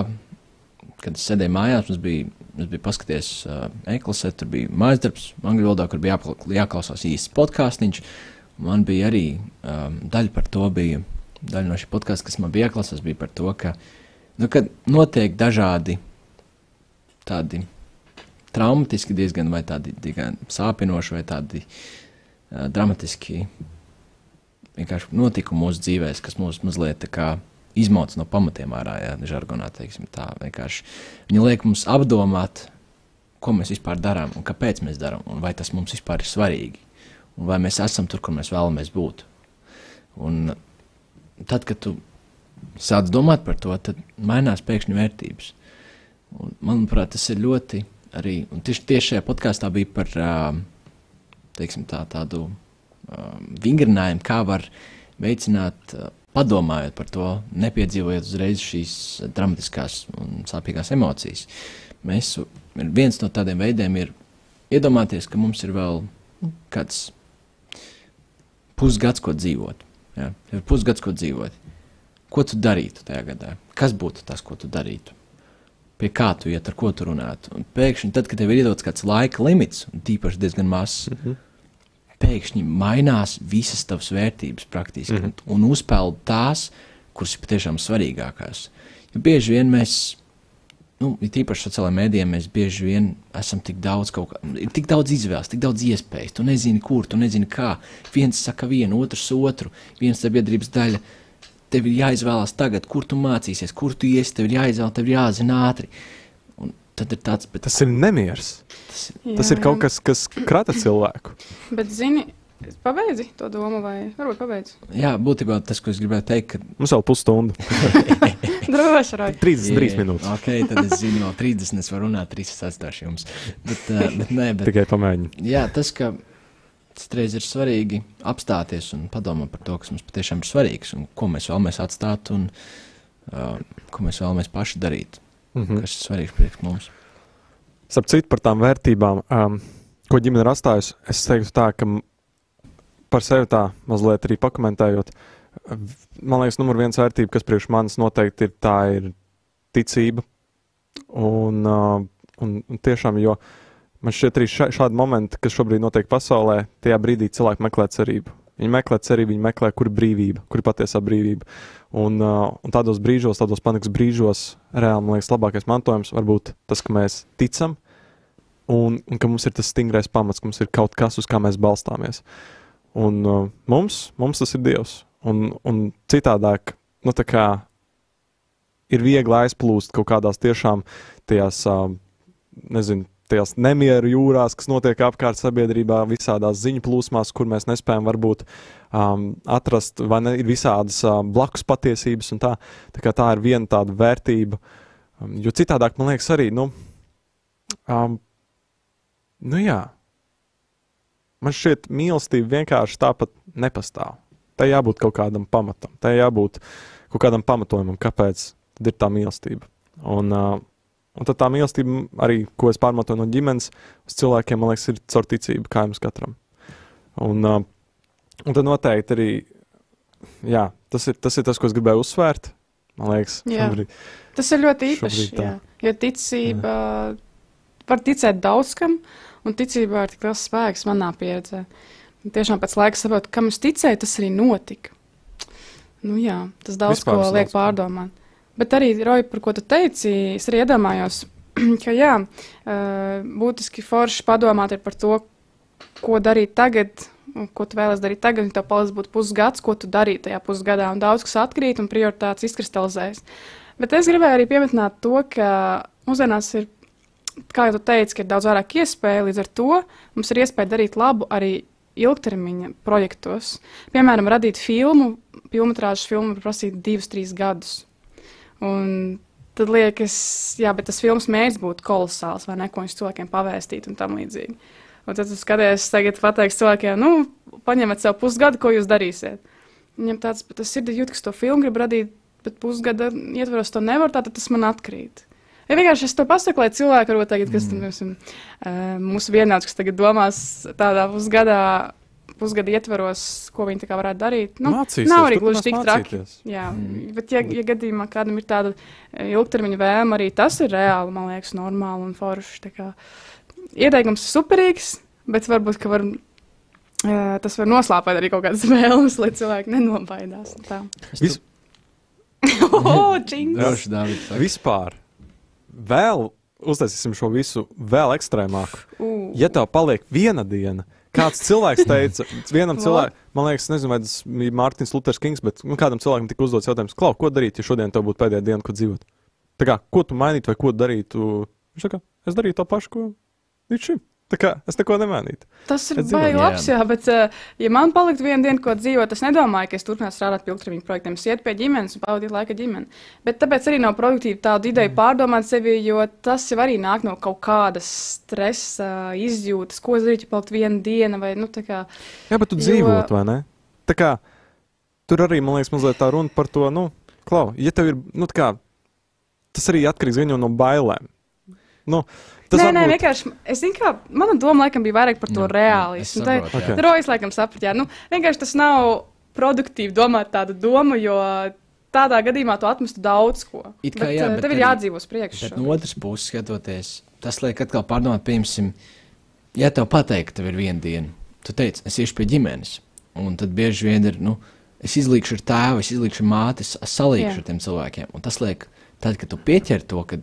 kad es sēdēju mājās, mums bija, mums bija paskaties uh, e-klasē, tur bija mājas darbs, angļu valodā, kur bija jāklausās īsts podkāstīns. Man bija arī um, daļa par to, bija daļa no šī podkāsta, kas man bija jāklausās, bija par to, ka, nu, kad notiek dažādi tādi traumatiski diezgan, vai tādi diezgan sāpinoši, vai tādi uh, dramatiski vienkārši notikumi mūsu dzīvēm, kas mūs mazliet izmauc no pamatiem ārā, ja žargonā teiksim tā. Vienkārši viņi liek mums apdomāt, ko mēs vispār darām un kāpēc mēs darām, un vai tas mums vispār ir svarīgi, un vai mēs esam tur, kur mēs vēlamies būt. Un tad, kad tu sāc domāt par to, tad mainās pēkšņi vērtības. Un, manuprāt, tas ir ļoti arī. un Tieši, tieši šajā podkāstā bija par teiksim, tā, tādu vingrinājumu, kā var veicināt, uh, padomājot par to, nepiedzīvojot uzreiz šīs dramatiskās un sāpīgās emocijas. Mēs, viens no tādiem veidiem ir iedomāties, ka mums ir vēl nu, kāds pusgads, ko dzīvot. Ja? Ir pusgads, ko dzīvot. Ko tu darītu tajā gadā? Kas būtu tas, ko tu darītu? Pie kā tu iet, ar ko tu runātu? Un pēkšņi, tad, kad tev ir iedots kāds laika limits, un tīpaši diezgan mazs, mm -hmm. Pēkšņi mainās visas tavas vērtības praktiski, mm -hmm. un, uzpeld tās, kuras ir patiešām svarīgākās. Jo bieži vien mēs, nu, ir tīpaši sociālajā mēdījā, mēs bieži vien esam tik daudz, kaut kā, ir tik daudz izvēles, tik daudz iespējas. Tu nezini, kur, tu nezini, kā. Viens saka vienu, otrs otru, viens sabiedrības daļa. Tev ir jāizvēlās tagad, kur tu mācīsies, kur tu iesi, tev ir jāizvēlas, tev ir jāzina ātri. Tad ir tāds, bet Tas ir nemieris. tas ir Tas ir kaut kas, kas krata cilvēku. *clears throat* Bet, zini, Pabeidzi to domu, vai varbūt pabeidzi? Jā, būtībā tas, ko es gribēju teikt, ka Mums vēl pusstunda. *laughs* Droši vien. 33 minūtes. Ok, tad es zinu, vēl 30 es varu runāt, 3 es atstāšu jums. Bet, uh, bet nē, bet Tikai pamēģini. jā, tas, ka citreiz ir svarīgi apstāties un padomāt par to, kas mums patiešām ir svarīgs un ko mēs vēlamies atstāt un uh, ko mēs vēlamies paši darīt, Mhm. kas ir svarīgs priekš mums. Starp citu, par tām vērtībām, um, ko ģimene ir atstājusi, es teiktu tā, ka par sevi tā mazliet arī pakomentējot. Man liekas, numur viens vērtība, kas priekš manis noteikti ir, tā ir ticība. Un, uh, un, un tiešām, jo man šķiet arī šādi momenti, kas šobrīd notiek pasaulē, tajā brīdī cilvēki meklē cerību. Viņi meklē cerību, viņi meklē, kur ir brīvība, kur ir patiesā brīvība. Un, uh, un tādos brīžos, tādos panikas brīžos, reāli man liekas, labākais mantojums var būt tas, ka mēs ticam un, un ka mums ir tas stingrais pamats, ka mums ir kaut kas, uz kā mēs balstāmies. Un uh, mums, mums tas ir Dievs. Un, un citādāk, nu, tā kā ir viegli aizplūst kaut kādās tiešām tajās, uh, nezinu, tajās nemieru jūrās, kas notiek apkārt sabiedrībā, visādās ziņu plūsmās, kur mēs nespējam varbūt um, atrast, vai ne, ir visādas uh, blakus patiesības, un tā, tā, tā ir viena tāda vērtība. Um, jo citādāk, man liekas, arī, nu, um, nu jā, man šķiet, mīlestība vienkārši tāpat nepastāv. Tai jābūt kaut kādam pamatam, tai jābūt kaut kādam pamatojumam, kāpēc ir tā mīlestība. Un, uh, un tad tā mīlestība, arī, ko es pārmatoju no ģimenes, uz cilvēkiem, man liekas, ir caur ticību, kā jums katram. Un, uh, un tad noteikti arī, jā, tas ir, tas ir tas, ko es gribēju uzsvērt. Man liekas, Jā. šobrīd. Tas ir ļoti tā. Jā. Jo ticība, var ticēt daudz kam, un ticībā ir tik liels spēks manā pieredzē. Tiešām pēc laika saprotu, kam es ticēju, tas arī notika. Nu, jā, tas daudz Vispār ko liek daudz ko. Bet arī, Roja, par ko tu teici, es arī iedomājos, *clears throat* ka jā, būtiski forši padomāt par to, ko darīt tagad, ko tu vēlaties darīt tagad, un tev paliks būt pusgads, ko tu darīji tajā pusgadā, un daudz kas atkrīt un prioritātes izkristalizējas. Bet es gribēju arī pieminēt to, ka mūsdienās ir, kā jau ka ir daudz vairāk iespēju, līdz ar to mums ir iespēja darīt labu arī ilgtermiņa projektos. Piemēram, radīt filmu, filmu var prasīt divus, trīs gadus. Un tad liekas, jā, bet tas filmas mērķis būtu kolosāls, vai ne, ko viņš cilvēkiem pavēstīt un tam līdzīgi. Un tad tu skaties, tagad pateiks cilvēkiem, nu, paņemiet sev pusgadu, ko jūs darīsiet. Viņam tāds, bet tas ir jūtas, ka to filmu grib radīt, bet pusgada ietvaros to nevar, tad tas man atkrīt. Ja vienkārši es to pasaku, lai cilvēki varbūt tagad, kas mm. tam uh, mūsu vienāds, kas tagad domās tādā pusgadā, pusgada ietvaros, ko viņi varētu darīt. Nu, Mācīsies, nav arī gluži tik traki. Jā, Mm. bet, ja, ja gadījumā kādam ir tāda eh, ilgtermiņa vēlme, arī tas ir reāli, man liekas, normāli un forši. Ieteikums ir superīgs, bet varbūt ka var, eh, tas var noslāpēt arī kaut kādas *laughs* vēlmes, lai cilvēki nenobaidās. un tā. Vis- *laughs* oh, saka. Vispār, vēl uztaisīsim šo visu vēl ekstrēmāku. Uh, Ja tev paliek viena diena, kāds cilvēks teica, vienam cilvēkam, man liekas, nezinu, vai tas bija Mārtiņš Luters Kings, bet nu, kādam cilvēkam tika uzdots jautājums, Klau, ko darīt, ja šodien tev būtu pēdējā diena, kad dzīvot? Tā kā, ko tu mainītu vai ko darītu? Viņš saka, es darītu to pašu, ko līdz šim. Tā kā es neko nemainītu. Tas ir baigi jā. labs, jā, bet, uh, ja man paliktu viena diena, ko dzīvot, es nedomāju, ka es turpināšu strādāt pie ilgtermiņa projektiem. Es ietu pie ģimenes un pavadītu laiku ar ģimeni. Bet tāpēc arī nav produktīvi tādu Mm. ideju pārdomāt sevi, jo tas jau arī nāk no kaut kādas stresa izjūtas, ko es darītu, ja paliktu viena diena vai nu tā kā. Jā, bet tu Jo- dzīvot, vai ne? Tā kā tur arī, man liekas, mazliet tā runa par to, nu, klau, ja tev ir, nu, kā tas arī atkarīgs no bailēm. Nu, tas nē, nē, varbūt- vienkārši. Es zinu, kā mana doma laikam bija vairāk par to es Tā- saprotu, jā. Ok. Rojas laikam saprata, jā, nu, vienkārši tas nav produktīvi domāt tādu domu, jo tādā gadījumā tu atmestu daudz ko. It kā bet, jā, eh, bet tev ir arī- jādzīvo uz priekšu. Bet no otras puses, skatoties, tas liek atkal pārdomāt, piemēram, ja tev pateikt, ka tev ir viena diena, tu teici, es iešu pie ģimenes, un tad bieži vien ir, nu, es izlīkšu ar tēvu, es izlīkšu ar māti, es salīkšu Jā. ar tiem cilvēkiem. Un tas liek, tad, kad tu pieķer to, kad,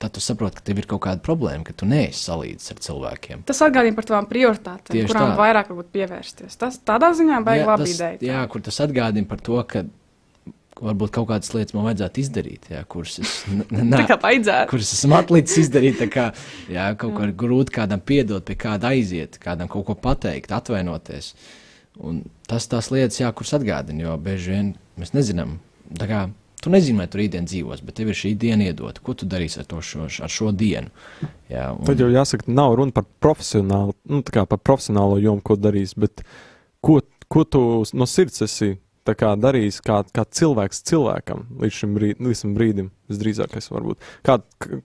tad tu saproti, ka tev ir kaut kāda problēma, ka tu neesi salīdzis ar cilvēkiem. Tas atgādina par tavām prioritātēm, Tieši kurām tā. vairāk varbūt pievērsties. Tas tādā ziņā baigi labi ideja. jā, kur tas atgādina par to, ka varbūt kaut kādas lietas man vajadzētu izdarīt, jā, kuras es, n- *laughs* Tā n- kā vajadzētu. kuras esmu atlicis izdarīt. Kā, jā, kaut kā grūti kādam piedot, pie kāda aiziet, kādam kaut ko pateikt, atvainoties. Un tas tās lietas, jā, kuras atgādina, jo bieži vien mēs nezinām. tā Kā, tu nezini, vai tu rītdien dzīvos, bet tev ir šī diena iedota. Ko tu darīsi ar, šo, ar šo dienu? Jā, un, Tad jau jāsaka, nav runa par profesionālu, nu, par profesionālo jomu, ko darīs, bet ko, ko tu no sirds esi kā darījis kā, kā cilvēks cilvēkam līdz šim, brīd, līdz šim brīdim, visdrīzākais varbūt. Kā,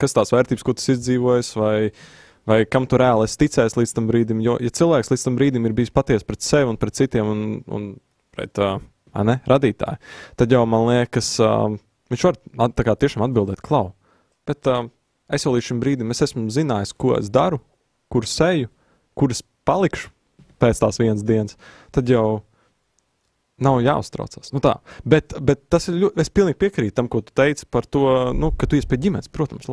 kas tās vērtības, ko esi izdzīvojis, vai, vai kam tu reāli esi ticējis līdz tam brīdim? Jo, ja cilvēks līdz tam brīdim ir bijis patiesi pret sevi un pret citiem un, un pret uh, ne, radītāju, tad jau man liekas, uh, viņš var at- kā tiešām atbildēt, klau. Bet uh, es jau līdz šim brīdim es esmu zinājis, ko es daru, kur seju, kur es palikšu pēc tās vienas dienas. Tad jau nav jāuztraucās. Nu tā. bet, bet tas ir ļoti. Es pilnīgi piekrītu tam, ko tu teici par to, nu, ka tu esi pie ģimenes. Protams,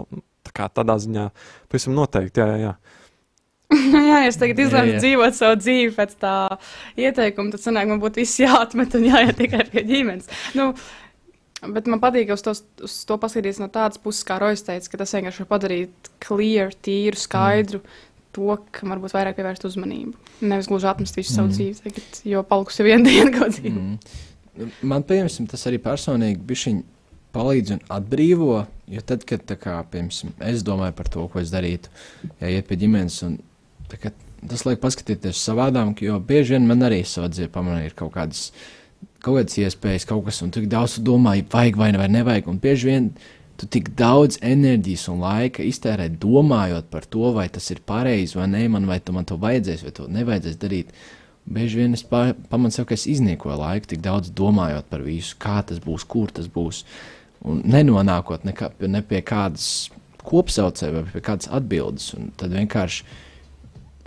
tā kā tādā ziņā pavisam noteikti. Jā, jā, jā. *laughs* jā, es tagad jā. dzīvot savu dzīvi pēc tā ieteikuma, tad sanāk, man būtu viss jāatmet un jāiet tikai pie ģimenes. Nu, Bet man patīk uz to, uz to paskatīties no tādas puses, kā Rojas teica, ka tas vienkārši var padarīt clear, tīru, skaidru to, kam varbūt vairāk pievērst uzmanību. Nevis gluži atmest visu savu Mm. dzīvi, tagad, jo palikusi viena *laughs* diena kaut kāda. Mm. Man, piemēram, tas arī personīgi bišķiņ palīdz un atbrīvo, jo tad, kad kā, piemēram, es domāju par to, ko es darītu, ja iet pie ģimenes, un tas liek paskatīties savādāk, jo bieži vien man arī savā dzīvē pamanīja kaut kādas, kaut kādas iespējas, kaut kas, un tik daudz tu domā, vajag vai, vai nevajag, un bieži vien tu tik daudz enerģijas un laika iztērē domājot par to, vai tas ir pareizi vai nē, man vai tu man to vajadzēs vai to nevajadzēs darīt. Bieži vien es pa- pamanu sev, ka es izniekoju laiku, tik daudz domājot par visu, kā tas būs, kur tas būs. Un nenonākot nekā, ne pie kādas kopsaucēja vai pie kādas atbildes. Un tad vienkārši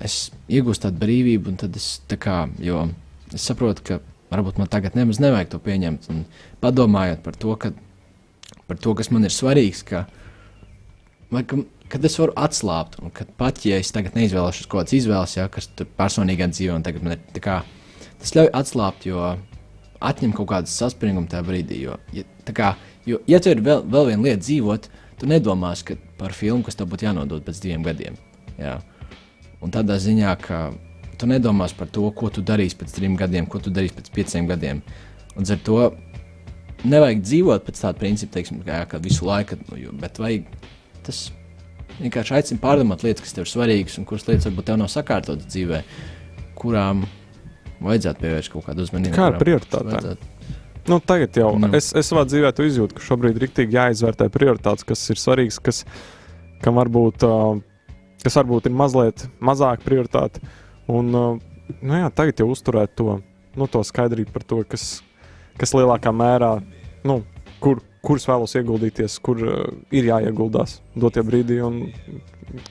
es iegūstu tādu brīvību, un tad es tā kā, jo es saprotu, ka varbūt man tagad nemaz nevajag to pieņemt. Un padomājot par to, ka, par to kas man ir svarīgs, ka, vai, ka, kad es varu atslābt, un kad pat ja es tagad neizvēlēšos kaut kādas izvēles, ja, kas personīgā dzīvē, un tagad man ir kā, tas ļauj atslābt, jo atņem kaut kādu saspringumu tajā brīdī. Jo, ja, kā, jo, ja tev ir vēl, vēl viena lieta dzīvot, tu nedomās par filmu, kas tev būtu jānodod pēc diviem gadiem. Jā. Un tādā ziņā, ka tu nedomās par to, ko tu darīsi pēc trim gadiem, ko tu darīsi pēc pieciem gadiem. Un ar to nevajag dzīvot pēc tāda principa, teiksim, kā, ka visu laiku, nu, bet vajag tas vienkārši aicina pārdomāt lietas, kas tev ir svarīgas un kuras lietas varbūt tev nav sakārtotas dzīvē, kurām vajadzētu pievērst kaut kādu uzmanību. Kā vajadzētu- Nu, tagad jau Nu. es, es savā dzīvē izjūtu, ka šobrīd ir rīktīgi jāizvērtē prioritātes, kas ir svarīgas, kas, kam varbūt, uh, kas varbūt ir mazliet mazāk prioritāte. Un, uh, nu, jā, tagad jau uzturēt to, nu, to skaidrību par to, kas, kas lielākā mērā, nu, kur, kurus vēlos ieguldīties, kur uh, ir jāieguldās dotie brīdī. Un,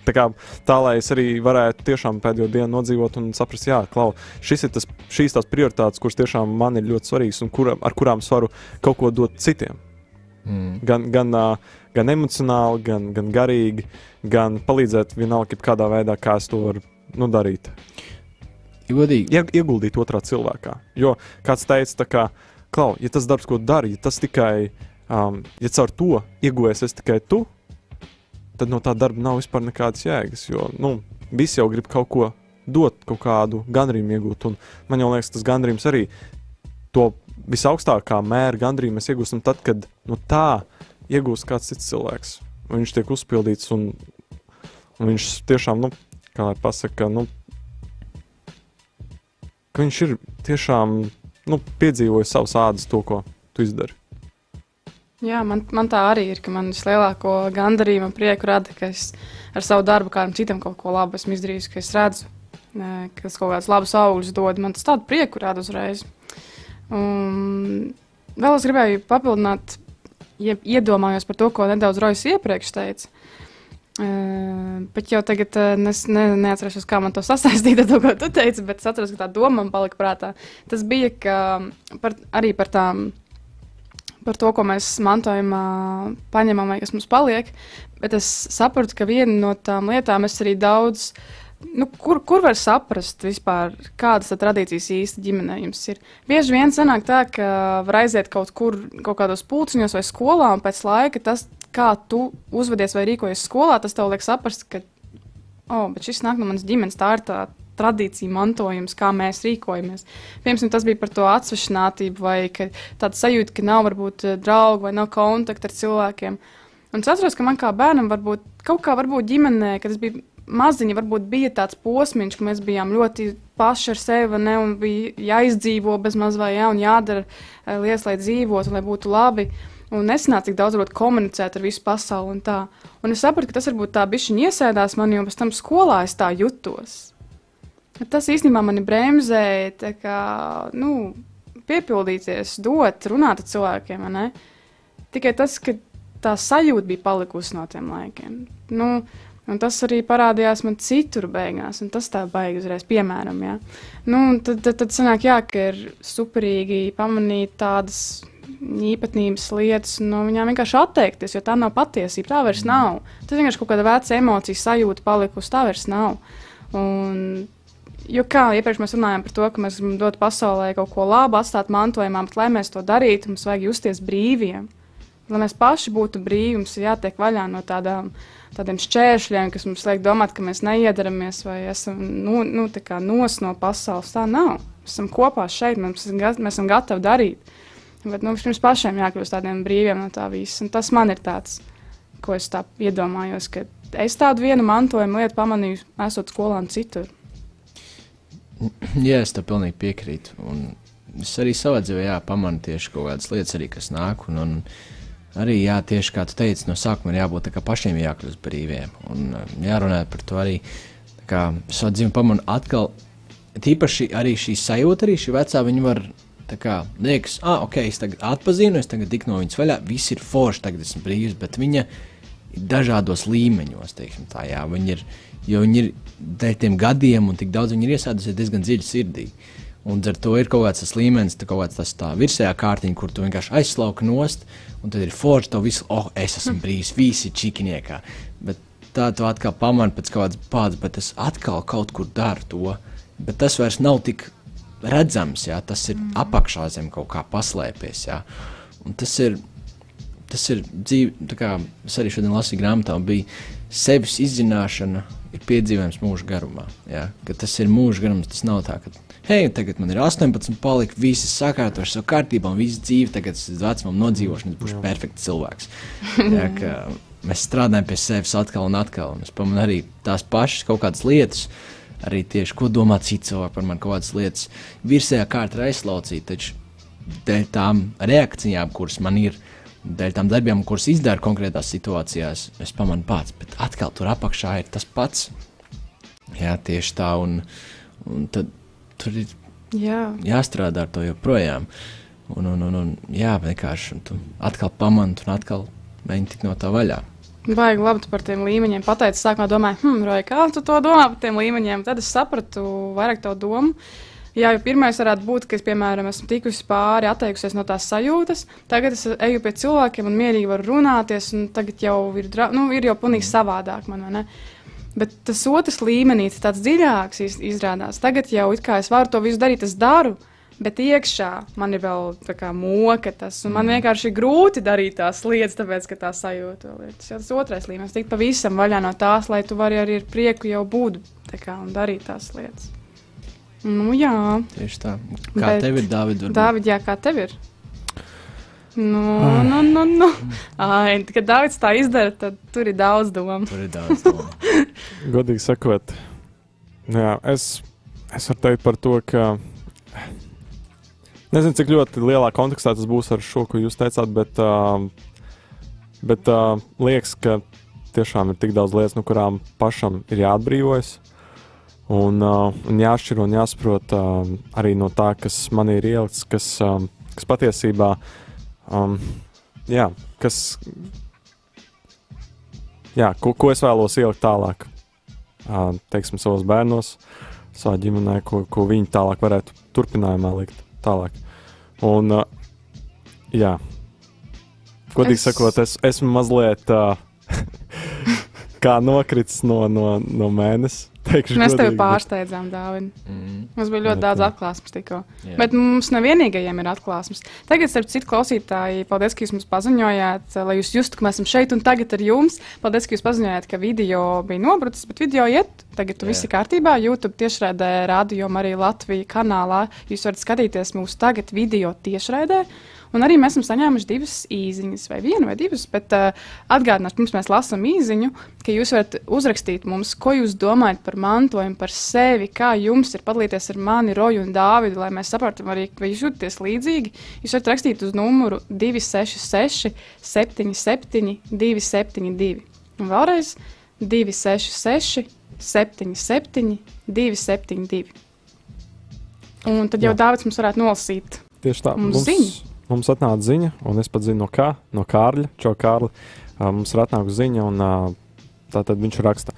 tā, kā, tā lai es arī varētu tiešām pēdējo dienu nodzīvot un saprast, jā, klau, šis ir tas, šīs tās prioritātes, kuras tiešām man ir ļoti svarīgas un kura, ar kurām es varu kaut ko dot citiem. Mm. Gan, gan, uh, gan emocionāli, gan, gan garīgi, gan palīdzēt vienalga, kādā veidā, kā es to varu nu, darīt. Godīgi, Ie, ieguldīt otrā cilvēkā. Jo kāds teica, tā kā, ja tas darbs, ko dari, ja tas tikai, um, ja caur to iegūjies es tikai tu, tad no tā darba nav vispār nekādas jēgas. Jo nu, visi jau grib kaut ko dot, kaut kādu gandrību iegūt. Un man jau liekas, tas gandrījums arī to visaugstākā mēra gandrību mēs iegūstam tad, kad no tā iegūst kāds cits cilvēks. Viņš tiek uzpildīts un, un viņš tiešām, nu, kā lai pasaka, nu, ka viņš ir tiešām nu, piedzīvojis savas ādas to, ko tu izdari. Jā, man, man tā arī ir, ka man vislielāko gandarījumu un prieku rada, ka es ar savu darbu kādam citam kaut ko labu esmu izdarījis, ka es redzu, ka tas kaut kāds labs augļus dod. Man tas tādu prieku rada uzreiz. Un vēl es gribēju papildināt, iedomājos par to, ko nedaudz Rojas iepriekš teica. Uh, bet jau tagad uh, es ne, neatceros, kā man to sasaistīt ar to, ko tu teici, bet es atceros, ka tā doma man palika prātā. Tas bija ka, par, arī par tām par to, ko mēs mantojumā paņemam vai kas mums paliek. Bet es saprotu, ka viena no tām lietām es arī daudz nu, kur, kur var saprast vispār, kādas tradīcijas īsti ģimenē jums ir? Bieži vien sanāk tā, ka var aiziet kaut kur, kaut kādos pulciņos vai skolā, un pēc laika tas, kā tu uzvedies vai rīkojies skolā, tas tev liek saprast, ka, oh, bet šis nāk no manas ģimenes, tā ir tā tradīcija mantojums, kā mēs rīkojamies. Piemēram, tas bija par to atsvešinātību, vai tāda sajūta, ka nav varbūt draugu vai nav kontakta ar cilvēkiem. Un es atceros, ka man kā bērnam varbūt kaut kā varbūt ģimenē, kad es biju maziņa, varbūt bija tāds posms, ka mēs bijām ļoti paši ar sevi, ne, un bija jāizdzīvo bez maz vai jā, un jādara eh, lietas, lai dzīvotu, lai būtu labi. Un nesanāca tik daudz komunicēt ar visu pasauli. Un, tā. un es sapratu, ka tas varbūt tā bišķiņa iesēdās man, jo pēc tam skolā es tā jutos. Tas īstenībā mani bremzēja, kā, nu, piepildīties, dot, runāt ar cilvēkiem. Tikai tas, ka tā sajūta bija palikusi no tiem laikiem. Nu, Un tas arī parādījās man citur beigās, un tas tā baigi uzreiz, piemēram, jā. Nu, tad, tad, tad sanāk, jā, ka ir superīgi pamanīt tādas īpatnības lietas, un no viņām vienkārši atteikties, jo tā nav patiesība, tā vairs nav. Tas vienkārši kaut kāda veca emocija sajūta palikusi, tā vairs nav. Un, jo kā iepriekš mēs runājām par to, ka mēs gribam dot pasaulē kaut ko labu, atstāt mantojumā, bet lai mēs to darītu, mums vajag justies brīviem. Lai mēs paši būtu brīvi, mums ir jātiek vaļā no tādām uh, tādiem šķēršļiem, kas mums liek domāt, ka mēs neiedaramies vai esam nu, nu, nos no pasaules. Tā nav. Mēs esam kopā šeit, mēs esam, mēs esam gatavi darīt. Bet nu, mums pašiem jākļūst tādiem brīviem no tā visa. Un tas man ir tāds, ko es tā iedomājos, ka es tādu vienu mantojumu lietu pamanīju, esot skolā un citur. Jā, es tam pilnīgi piekrītu. Un es arī savā dzīvē pamanu tieši kaut kādas lietas, arī, kas nāk. Un, un, arī jā, tieši kā tu teici, no sākuma ir jābūt pašiem jākļūst brīviem. Un jārunā par to arī savā dzīvē, pamanu atkal. Tīpaši arī šī sajūta, arī šī vecā, viņa var kā, liekas, ah, ok, es tagad atpazinu, es tagad tik no viņas vaļā, viss ir forši, tagad esmu brīvs, bet viņa ir dažādos līmeņos, teiksim tā, jā, viņa ir, jo viņa ir dēļ tiem gadiem un tik daudz viņa ir iesēdusies diezgan dziļi sirdī. Un ar to ir kaut kāds tas līmenis, tā kaut kāds tas tā virsējā kārtiņa, kur tu vienkārši aizslauki nost, un tad ir forši to visu, oh, es esmu brīvs, visi čikiniekā. Bet tā tu atkal pamani pēc kaut kādas pādas, bet es atkal kaut kur daru to. Bet tas vairs nav tik redzams, jā, tas ir mm. apakšā zem kaut kā paslēpies. Jā. Un tas ir, tas ir dzīve, kā es arī šodien lasīju grāmatā, bija sevis izzināšana, ir piedzīvojums mūža garumā. Jā. Tas ir mūža garums, tas nav tā, ka hei, tagad man ir 18, palika, visi sakārtoši savu kārtību, un viss dzīve tagad es vecumam nodzīvošu, un es būšu perfekts cilvēks. *laughs* Jā, mēs strādājam pie sevis atkal un atkal, un es pamanu arī tās pašas kaut kādas lietas. Arī tieši ko domā citi cilvēki par mani, kaut kādas lietas virsējā kārtā ir aizslaucīta. Taču dēļ tām reakcijām, kuras man ir, dēļ tām darbiem, kuras izdara konkrētās situācijās, es pamanu pats, bet atkal tur apakšā ir tas pats. Jā, tieši tā. Un, un tad tur ir jā. jāstrādā ar to joprojām. Un, un, un, un jā, vienkārši tu atkal pamanti un atkal mēģini tikt no tā vaļā. Baigi labi par tiem līmeņiem. Pateicis, sākumā domāju, hmm, Roja, kā tu to domā par tiem līmeņiem? Tad es sapratu vairāk to domu. Jā, jau pirmais varētu būt, ka es, piemēram, esmu tikusi pāri, atteikusies no tās sajūtas. Tagad es eju pie cilvēkiem un mierīgi varu runāties, un tagad jau ir, nu, ir jau pilnīgi savādāk man, vai ne? Bet tas otrs līmenis, tāds dziļāks izrādās. Tagad jau es varu to visu darīt, es daru. Bet iekšā man ir vēl tā kā moka, tas, un man mm. vienkārši ir grūti darīt tās lietas, tāpēc, ka tā sajūta vēl ir. Tas jau tas otrais līmenis, tikt pavisam vaļā no tās, lai tu vari arī ar prieku jau būt kā, un darīt tās lietas. Nu, jā. Tieši tā. Kā Bet, tev ir, Dāvid? Dāvid, jā, kā tev ir? Nu, ah. nu, nu, nu. Ai, kad daudz tā izdara, tad tur ir daudz domu. Tur ir daudz domu. *laughs* Godīgi sakot, jā, es, es varu teikt par to, ka. Nezinu, cik ļoti lielā kontekstā tas būs ar šo, ko jūs teicāt, bet, uh, bet uh, liekas, ka tiešām ir tik daudz lietas, no kurām pašam ir jāatbrīvojas. Un, uh, un jāšķir un jāsaprot uh, arī no tā, kas man ir ielikts, kas, uh, kas patiesībā uh, Um, jā, kas, jā, ko, ko es vēlos ielikt tālāk, uh, teiksim, savos bērnos, savā ģimenē, ko, ko viņi tālāk varētu turpinājumā likt tālāk. Un, uh, jā, godīgi es... sakot, es esmu mazliet uh, *laughs* kā nokritis no, no, no mēnesis. Teikšu, Mēs tevi pārsteidzām, Dāvidi. Mm. Mums bija ļoti daudz atklāsmes tikko. Jā. Bet mums nevienīgajiem ir atklāsmes. Tagad, starp citu, klausītāji, paldies, ka jūs mums paziņojāt, lai jūs justu, ka mēs esam šeit un tagad ar jums. Paldies, ka jūs paziņojāt, ka video bija nobrucis, bet video iet. Tagad Jā. viss ir kārtībā. YouTube tiešraidē, radio arī Latvijas kanālā. Jūs varat skatīties mūsu tagad video tiešraidē. Un arī mēs esam saņēmuši divas īsiņas, vai vienu vai divas. Bet uh, atgādināšu, pirms mēs lasām īsiņu, ka jūs varat uzrakstīt mums, ko jūs domājat par mantojumu, par sevi, kā jums ir padalīties ar mani, Roju un Dāvidu, lai mēs arī, vai jūs jūtaties līdzīgi. Jūs varat rakstīt uz numuru 266, 77, 272. Un vēlreiz 266, 77, 272. Un tad jau Jā. Dārvids mums varētu nolasīt. Tieši tā. Mums ziņa. Mums atnāca ziņa, un es pat zinu, no kā. No Kārļa, Čau Kārļa. Mums ir atnākusi ziņa, un tā tad viņš raksta.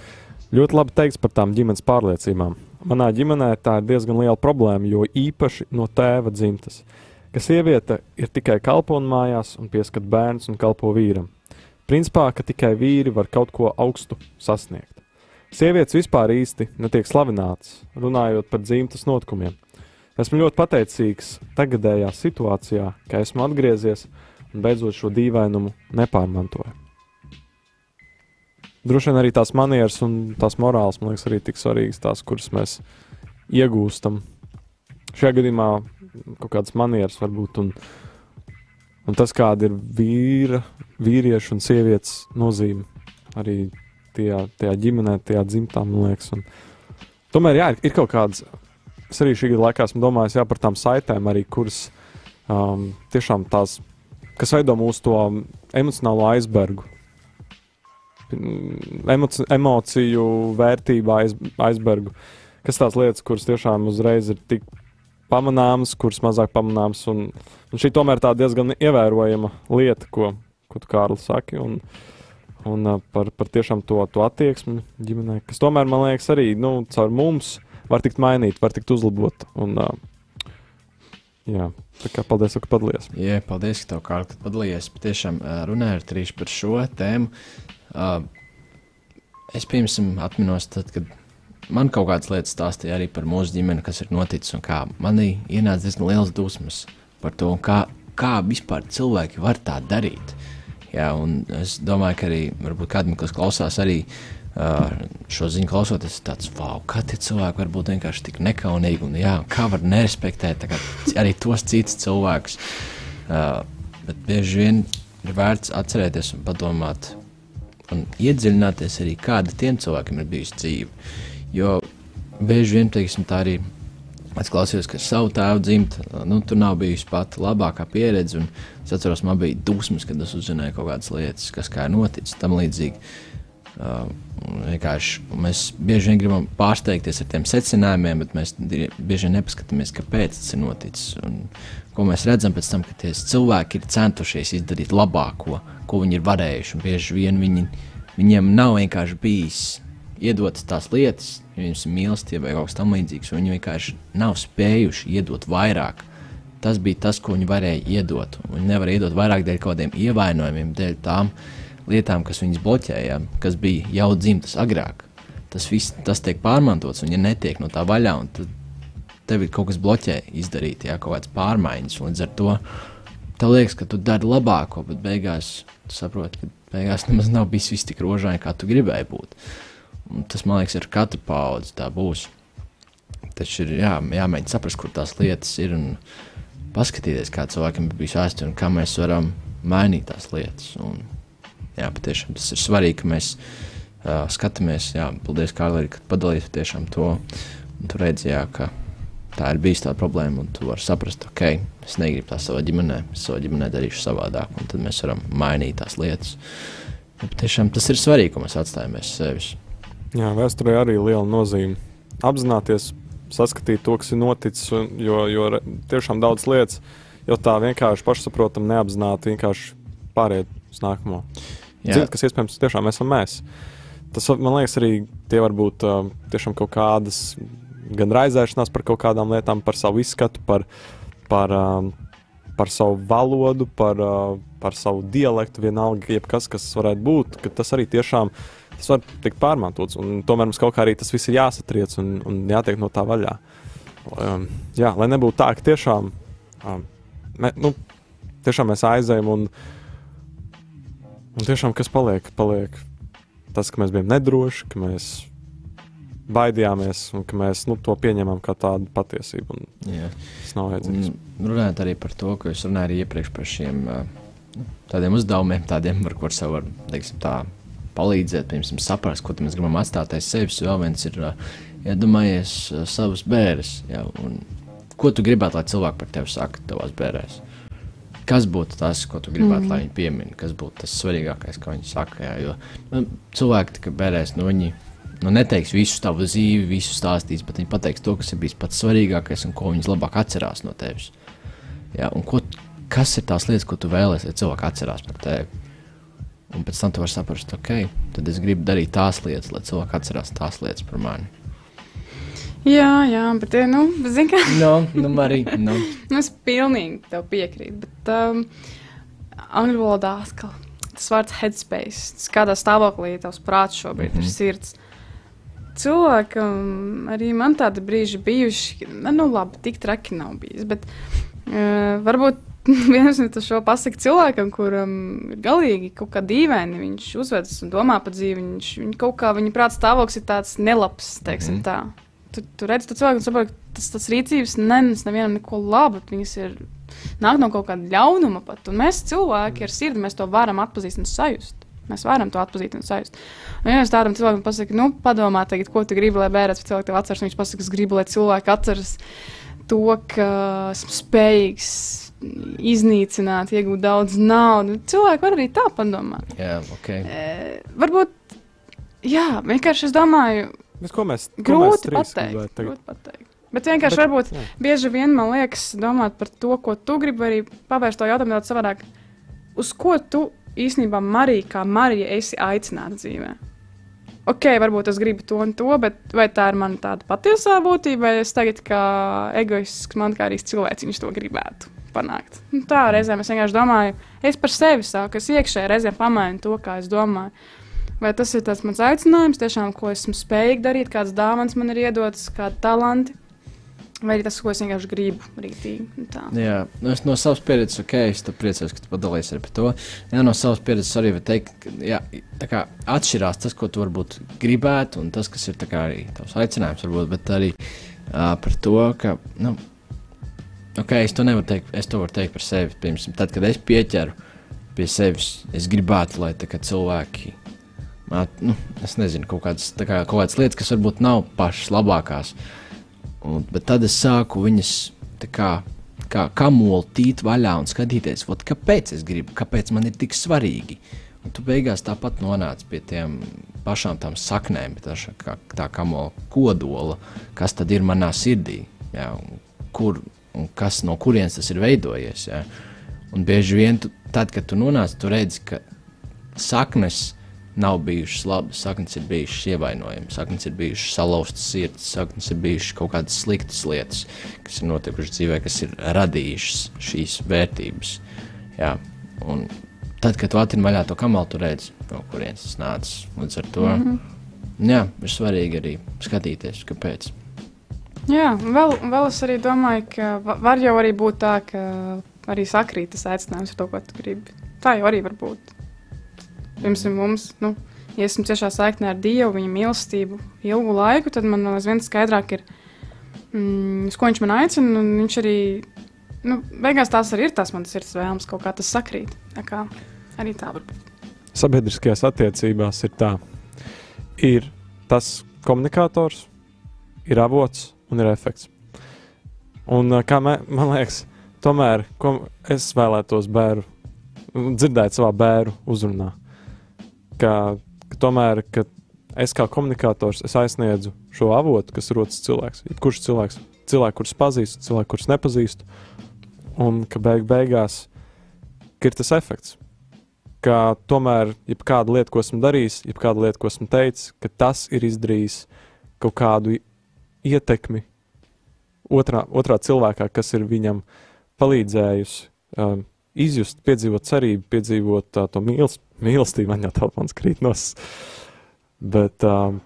Ļoti labi teiks par tām ģimenes pārliecībām. Manā ģimenē tā ir diezgan liela problēma, jo īpaši no tēva dzimtas, ka sieviete ir tikai kalpona mājās un pieskat bērns un kalpo vīram. Principā, ka tikai vīri var kaut ko augstu sasniegt. Sievietes vispār īsti netiek slavinātas, runājot par dzimtas notikumiem. Esmu ļoti pateicīgs tagadējā situācijā, ka esmu atgriezies un beidzot šo dīvainumu nepārmantoju. Droši vien arī tās manieres un tās morāls, man liekas, arī tik svarīgas, tās, kuras mēs iegūstam. Šajā gadījumā kaut kādas manieres varbūt, un, un tas, kāda ir vīra, vīriešu un sievietes nozīme arī tajā, tajā ģimenē, tajā dzimtā, man liekas. Un, tomēr, jā, ir kaut kādas es arī šī gada laikā esmu domājis jā, par tām saitēm, arī, kuras um, tiešām tās, kas veido mūsu to emocionālo aizbergu. Mm, Emoci, emociju vērtību aiz, aizbergu. Kas tās lietas, kuras tiešām uzreiz ir tik pamanāmas, kuras mazāk pamanāmas. Un, un šī tomēr tā diezgan ievērojama lieta, ko, ko tu Kārlis saki. Un, un uh, par, par tiešām to, to attieksmi ģimenē, kas tomēr man liekas arī nu, caur mums var tikt mainīta, var tikt uzlabota. Un, uh, jā, tā kā paldies, ka padalījies. Jā, paldies, ka tev kārt padalījies. Patiešām runājot tieši par šo tēmu. Uh, es piemēram atminos, tad, kad man kaut kādas lietas stāstīja arī par mūsu ģimeni, kas ir noticis un kā manī ienāca diezgan liels dusmas par to, kā, kā vispār cilvēki var tā darīt. Jā, un es domāju, ka arī kādam, kas klausās arī uh, šo ziņu klausoties, tāds, wow, kā tie cilvēki var būt vienkārši tik nekaunīgi un jā, kā var nerespektēt kā arī tos citus cilvēkus. Bet bieži vien ir vērts atcerēties un padomāt un iedziļināties arī, kāda tiem cilvēkiem ir bijusi dzīve. Jo bieži vien, teiksim, tā arī es klausījos, ka savu tēvu dzimta, nu, tur nav bijusi pati labākā pieredze. Es atceros, man bija dusmas, kad es uzzināju kaut kādas lietas, kas kā ir noticis tam līdzīgi. Uh, mēs bieži vien gribam pārsteigties ar tiem secinājumiem, bet mēs bieži vien nepaskatāmies, kāpēc tas ir noticis. Un, ko mēs redzam pēc tam, ka tie cilvēki ir centušies izdarīt labāko, ko viņi ir varējuši. Bieži vien viņi, viņiem nav vienkārši bijis iedotas tās lietas, viņiem ir mīlestība vai kaut kas tamlīdzīgs, viņi vienkārši nav spējuši iedot vairāk. Tas bija tas, ko viņi varēja iedot. Viņi nevarēja iedot vairāk dēļ kaut kādiem ievainojumiem, dēļ tām lietām, kas viņus bloķēja, kas bija jau dzimtas agrāk. Tas viss tas tiek pārmantots, un ja netiek no tā vaļā, tad tev ir kaut kas bloķē izdarīt, jā, kaut kādas pārmaiņas. Līdz ar to tev liekas, ka tu dari labāko, bet beigās saproti, ka beigās nemaz nav bijis viss tik rožaini, kā tu gribēji būt. Un tas man liekas, ar katru paudzi tā būs. Taču ir jā, jāmēģina saprast, kur tās lietas ir un paskatīties, kā cilvēkam ir bijis vēsture un kā mēs varam mainīt tās lietas. Un, jā, patiešām tas ir svarīgi, ka mēs uh, skatāmies, jā, paldies, Kārlī, ka padalījies tiešām to. Un tu redzi, jā, ka tā ir bijusi tā problēma, un tu vari saprast, ok, es negribu tā savā ģimenē, es savā ģimenē darīšu savādāk, un tad mēs varam mainīt tās lietas. Ja, tiešām tas ir svarīgi, ko mēs atstājam aiz sevis. Jā, vēsturē arī liela nozīme. Apzināties, saskatīt to, kas ir noticis, jo, jo tiešām daudz lietas jau tā vienkārši pašsaprotami, neapzināti vienkārši pāriet uz nākamo. Ziniet, kas iespējams tiešām esam mēs. Tas, man liekas, arī tie var būt uh, kaut kādas gan raizēšanās par kaut kādām lietām, par savu izskatu, par, par, um, par savu valodu, par, uh, par savu dialektu, vienalga, jebkas, kas varētu būt, ka tas arī tiešām tas var tikt pārmantots. Tomēr mums kaut kā arī tas viss ir jāsatriec un, un jātiek no tā vaļā. Um, jā, lai nebūtu tā, ka tiešām, um, mē, nu, tiešām mēs aizējam un, un tiešām kas paliek, paliek tas, ka mēs bijām nedroši, ka mēs baidījāmies un ka mēs nu, to pieņemam kā tādu patiesību. Tas nav vajadzīgs. Runājot arī par to, ko es runāju arī iepriekš par šiem tādiem uzdevumiem, tādiem, ar kuriem sev var teiksim, tā, palīdzēt, piemēram, saprast, ko mēs gribam atstāt aiz sevis. Vēl viens ir iedomājies savus bērnus. Ko tu gribētu, lai cilvēki par tevi saka, tavās bērnēs? Kas būtu tas, ko tu gribētu, mm. lai viņi piemin, kas būtu tas svarīgākais, ko viņi saka? Jā, jo nu, cilvēki, kas bērnēs, nu, viņi nu, neteiks visu tavu dzīvi, visu stāstīs, bet viņi pateiks to, kas ir bijis pats svarīgākais un ko viņi labāk atcerās no tevis. Ja, ko, kas ir tās lietas, ko tu vēlēsies, lai cilvēki atcerās par tevi? Un pēc tam tu vari saprast, ok, tad es gribu darīt tās lietas, lai cilvēki atcerās tās lietas par mani. Jā, jā, bet, nu, zini, kā. no, nu, arī, no. *laughs* nu, es pilnīgi tev piekrītu, bet um, angļu valodā atkal tas vārds headspace, tas kādā stāvoklī tavs prāts šobrīd mm -hmm. ir mhm. sirds cilvēkam arī man tādi brīži bijuši, nu, labi, tik traki nav bijis. Bet uh, varbūt *laughs* viens no šo pasaku cilvēkam, kuram ir galīgi kaut kā dīvaini, viņš uzvedas un domā par dzīvi, viņš, viņš kaut kā viņa prāta stāvoklis ir tāds nelabs, teiksim mm. tā. Tu, tu redzi, tu cilvēku un saproti, ka tas, tas rīcības nenes nevienam neko labu, viņas ir nāk no kaut kāda ļaunuma pat. Un mēs cilvēki ar sirdi, mēs to varam atpazīt un sajust. Mēs varam to atpazīt un sajust. Un, ja es tādam cilvēkam pasaku, nu, padomā, tagad, ko tu gribi, lai bērns vai cilvēks tev atceras, viņš pasakā, es gribu, lai cilvēki atceras to, ka esmu spējīgs iznīcināt, iegūt daudz naudas. Cilvēki var arī tā padomāt. Jā, ok. E, varbūt, jā, vienkārši es domāju, Bet ko mēs, ko grūti, mēs pateikt, grūti pateikt. Bet vienkārši Bet, varbūt jā. bieži vien man liekas, domāt par to, ko tu gribi, arī pavērst to jautājumu tādā savādāk. Uz ko tu īstenībā Marija, kā Marija, esi aicināta dzīvē. Ok, varbūt es gribu to un to, bet vai tā ir mana tāda patiesā būtība, vai es tagad kā egoistisks, man kā arī cilvēks to gribētu panākt. Nu, tā reizēm es vienkārši domāju, es par sevi sāku, es iekšēji reizēm pamainu to, kā es domāju. Vai tas ir tas mans aicinājums, tiešām, ko esmu spējīgs darīt, kādas dāvanas man ir iedotas, kādi talanti. Vai arī tas, ko es vienkārši gribu rītīgi. Tā. Jā, nu es no savas pieredzes, ok, es priecājos, ka tu padalījies ar to. Jā, no savas pieredzes arī var teikt, ka jā, atšķirās tas, ko tu varbūt gribētu, un tas, kas ir arī tavs aicinājums, varbūt, bet arī uh, par to, ka, nu, ok, es to nevaru teikt, es to varu teikt par sevi. Piemēram, tad, kad es pieķeru pie sevis, es gribētu, lai tā, cilvēki. Nu, es nezinu, kaut kādas, kā, kaut kādas lietas, kas varbūt nav pašas labākās. Un, bet tad es sāku viņas kā, kā kamoli tīt vaļā un skatīties, ot, kāpēc es gribu, kāpēc man ir tik svarīgi. Un tu beigās tāpat nonāc pie tiem pašām tām saknēm, tā, kā, tā kamola kodola, kas tad ir manā sirdī, jā, un kur, un kas no kurienes tas ir veidojies. Jā. Un bieži vien, tu, tad, kad tu nonāc, tu redzi, ka saknes nav bijušas labas, saknes ir bijušas ievainojamas, saknes ir bijušas salauztas sirds, saknes ir bijušas kaut kādas sliktas lietas, kas ir notikušas dzīvē, kas ir radījušas šīs vērtības. Jā. Un tad, kad tu atrini vaļā to kamalu, tu redzi, no kurienes tas nācis. Līdz ar to mm -hmm. jā, ir svarīgi arī skatīties, kāpēc. Jā, vēl, vēl es arī domāju, ka var jau arī būt tā, ka arī sakrīt tas aicinājums ar to, ko tu gribi. Tā jau arī var būt. Piemēram, mums, nu, ja esmu ciešā saiknē ar Dievu, viņa mīlestību ilgu laiku, tad man aizvien skaidrāk ir, mm, uz ko viņš man aicina. Viņš arī, nu, beigās tās arī ir tās manas sirds vēlmes, kaut kā tas sakrīt. Tā kā arī tā var būt. Sabiedriskajās attiecībās ir tā, ir tas komunikators, ir avots un ir efekts. Un, kā mē, man liekas, tomēr es vēlētos bērnu dzirdēt savā bērnu uzrunā ka, ka tomēr ka es kā komunikators es aizsniedzu šo avotu, kas ir otrs cilvēks. Kurš cilvēks? Cilvēks, kurus pazīstu, cilvēks, kurus nepazīstu. Un ka beig beigās ka ir tas efekts, ka tomēr jebkāda lieta, ko esmu darījis, jebkāda lieta, ko esmu teicis, ka tas ir izdarījis kaut kādu ietekmi otrā, otrā cilvēkā, kas ir viņam palīdzējusi um, izjust, piedzīvot cerību, piedzīvot uh, to mīlestību mīlestība, man jau telefons krīt no. Bet, uh,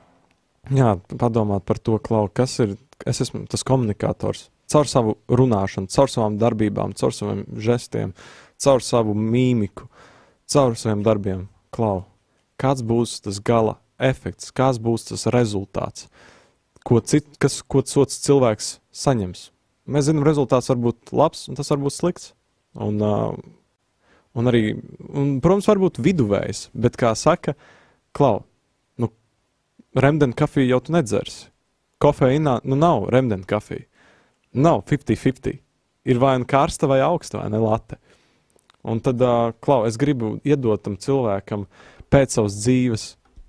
jā, padomāt par to, Klau, kas ir, es esmu tas komunikators. Caur savu runāšanu, caur savām darbībām, caur saviem žestiem, caur savu mīmiku, caur saviem darbiem. Klau, kāds būs tas gala efekts, kāds būs tas rezultāts, ko, cit, kas, ko sots cilvēks saņems. Mēs zinām, rezultāts var būt labs, un tas var būt slikts. Un, uh, un arī, un, protams, var būt viduvējs, bet, kā saka, klau, nu, remdena kafiju jau tu nedzersi. Kofeīnā, nu, nav remdena kafija. Nav 50-50. Ir vai nu karsta vai augsta, vai ne late. Un tad, uh, klau, es gribu iedot tam cilvēkam pēc savas dzīves,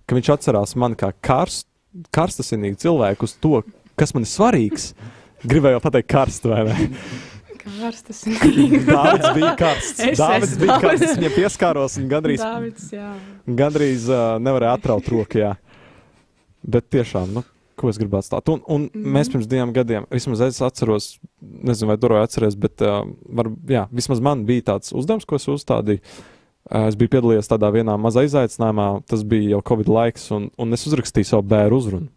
ka viņš atcerās mani kā karst, karstasinīgu cilvēku uz to, kas man ir svarīgs. Gribēju pateikt, karstu vai ne? Karstas. *laughs* Dāvids bija karsts. *laughs* Es Dāvids bija karsts. Viņa pieskāros un gandrīz, Dāvids, jā. gandrīz uh, nevarēja atraut roku. Jā. Bet tiešām, nu, ko es gribētu stāt. Un, un mm. -hmm. mēs pirms diviem gadiem, vismaz es atceros, nezinu, vai Doroja atceries, bet uh, var, jā, vismaz man bija tāds uzdevums, ko es uzstādīju. Uh, es biju piedalījies tādā vienā mazā izaicinājumā, tas bija jau Covid laiks, un, un es uzrakstīju savu bērnu uzrunu.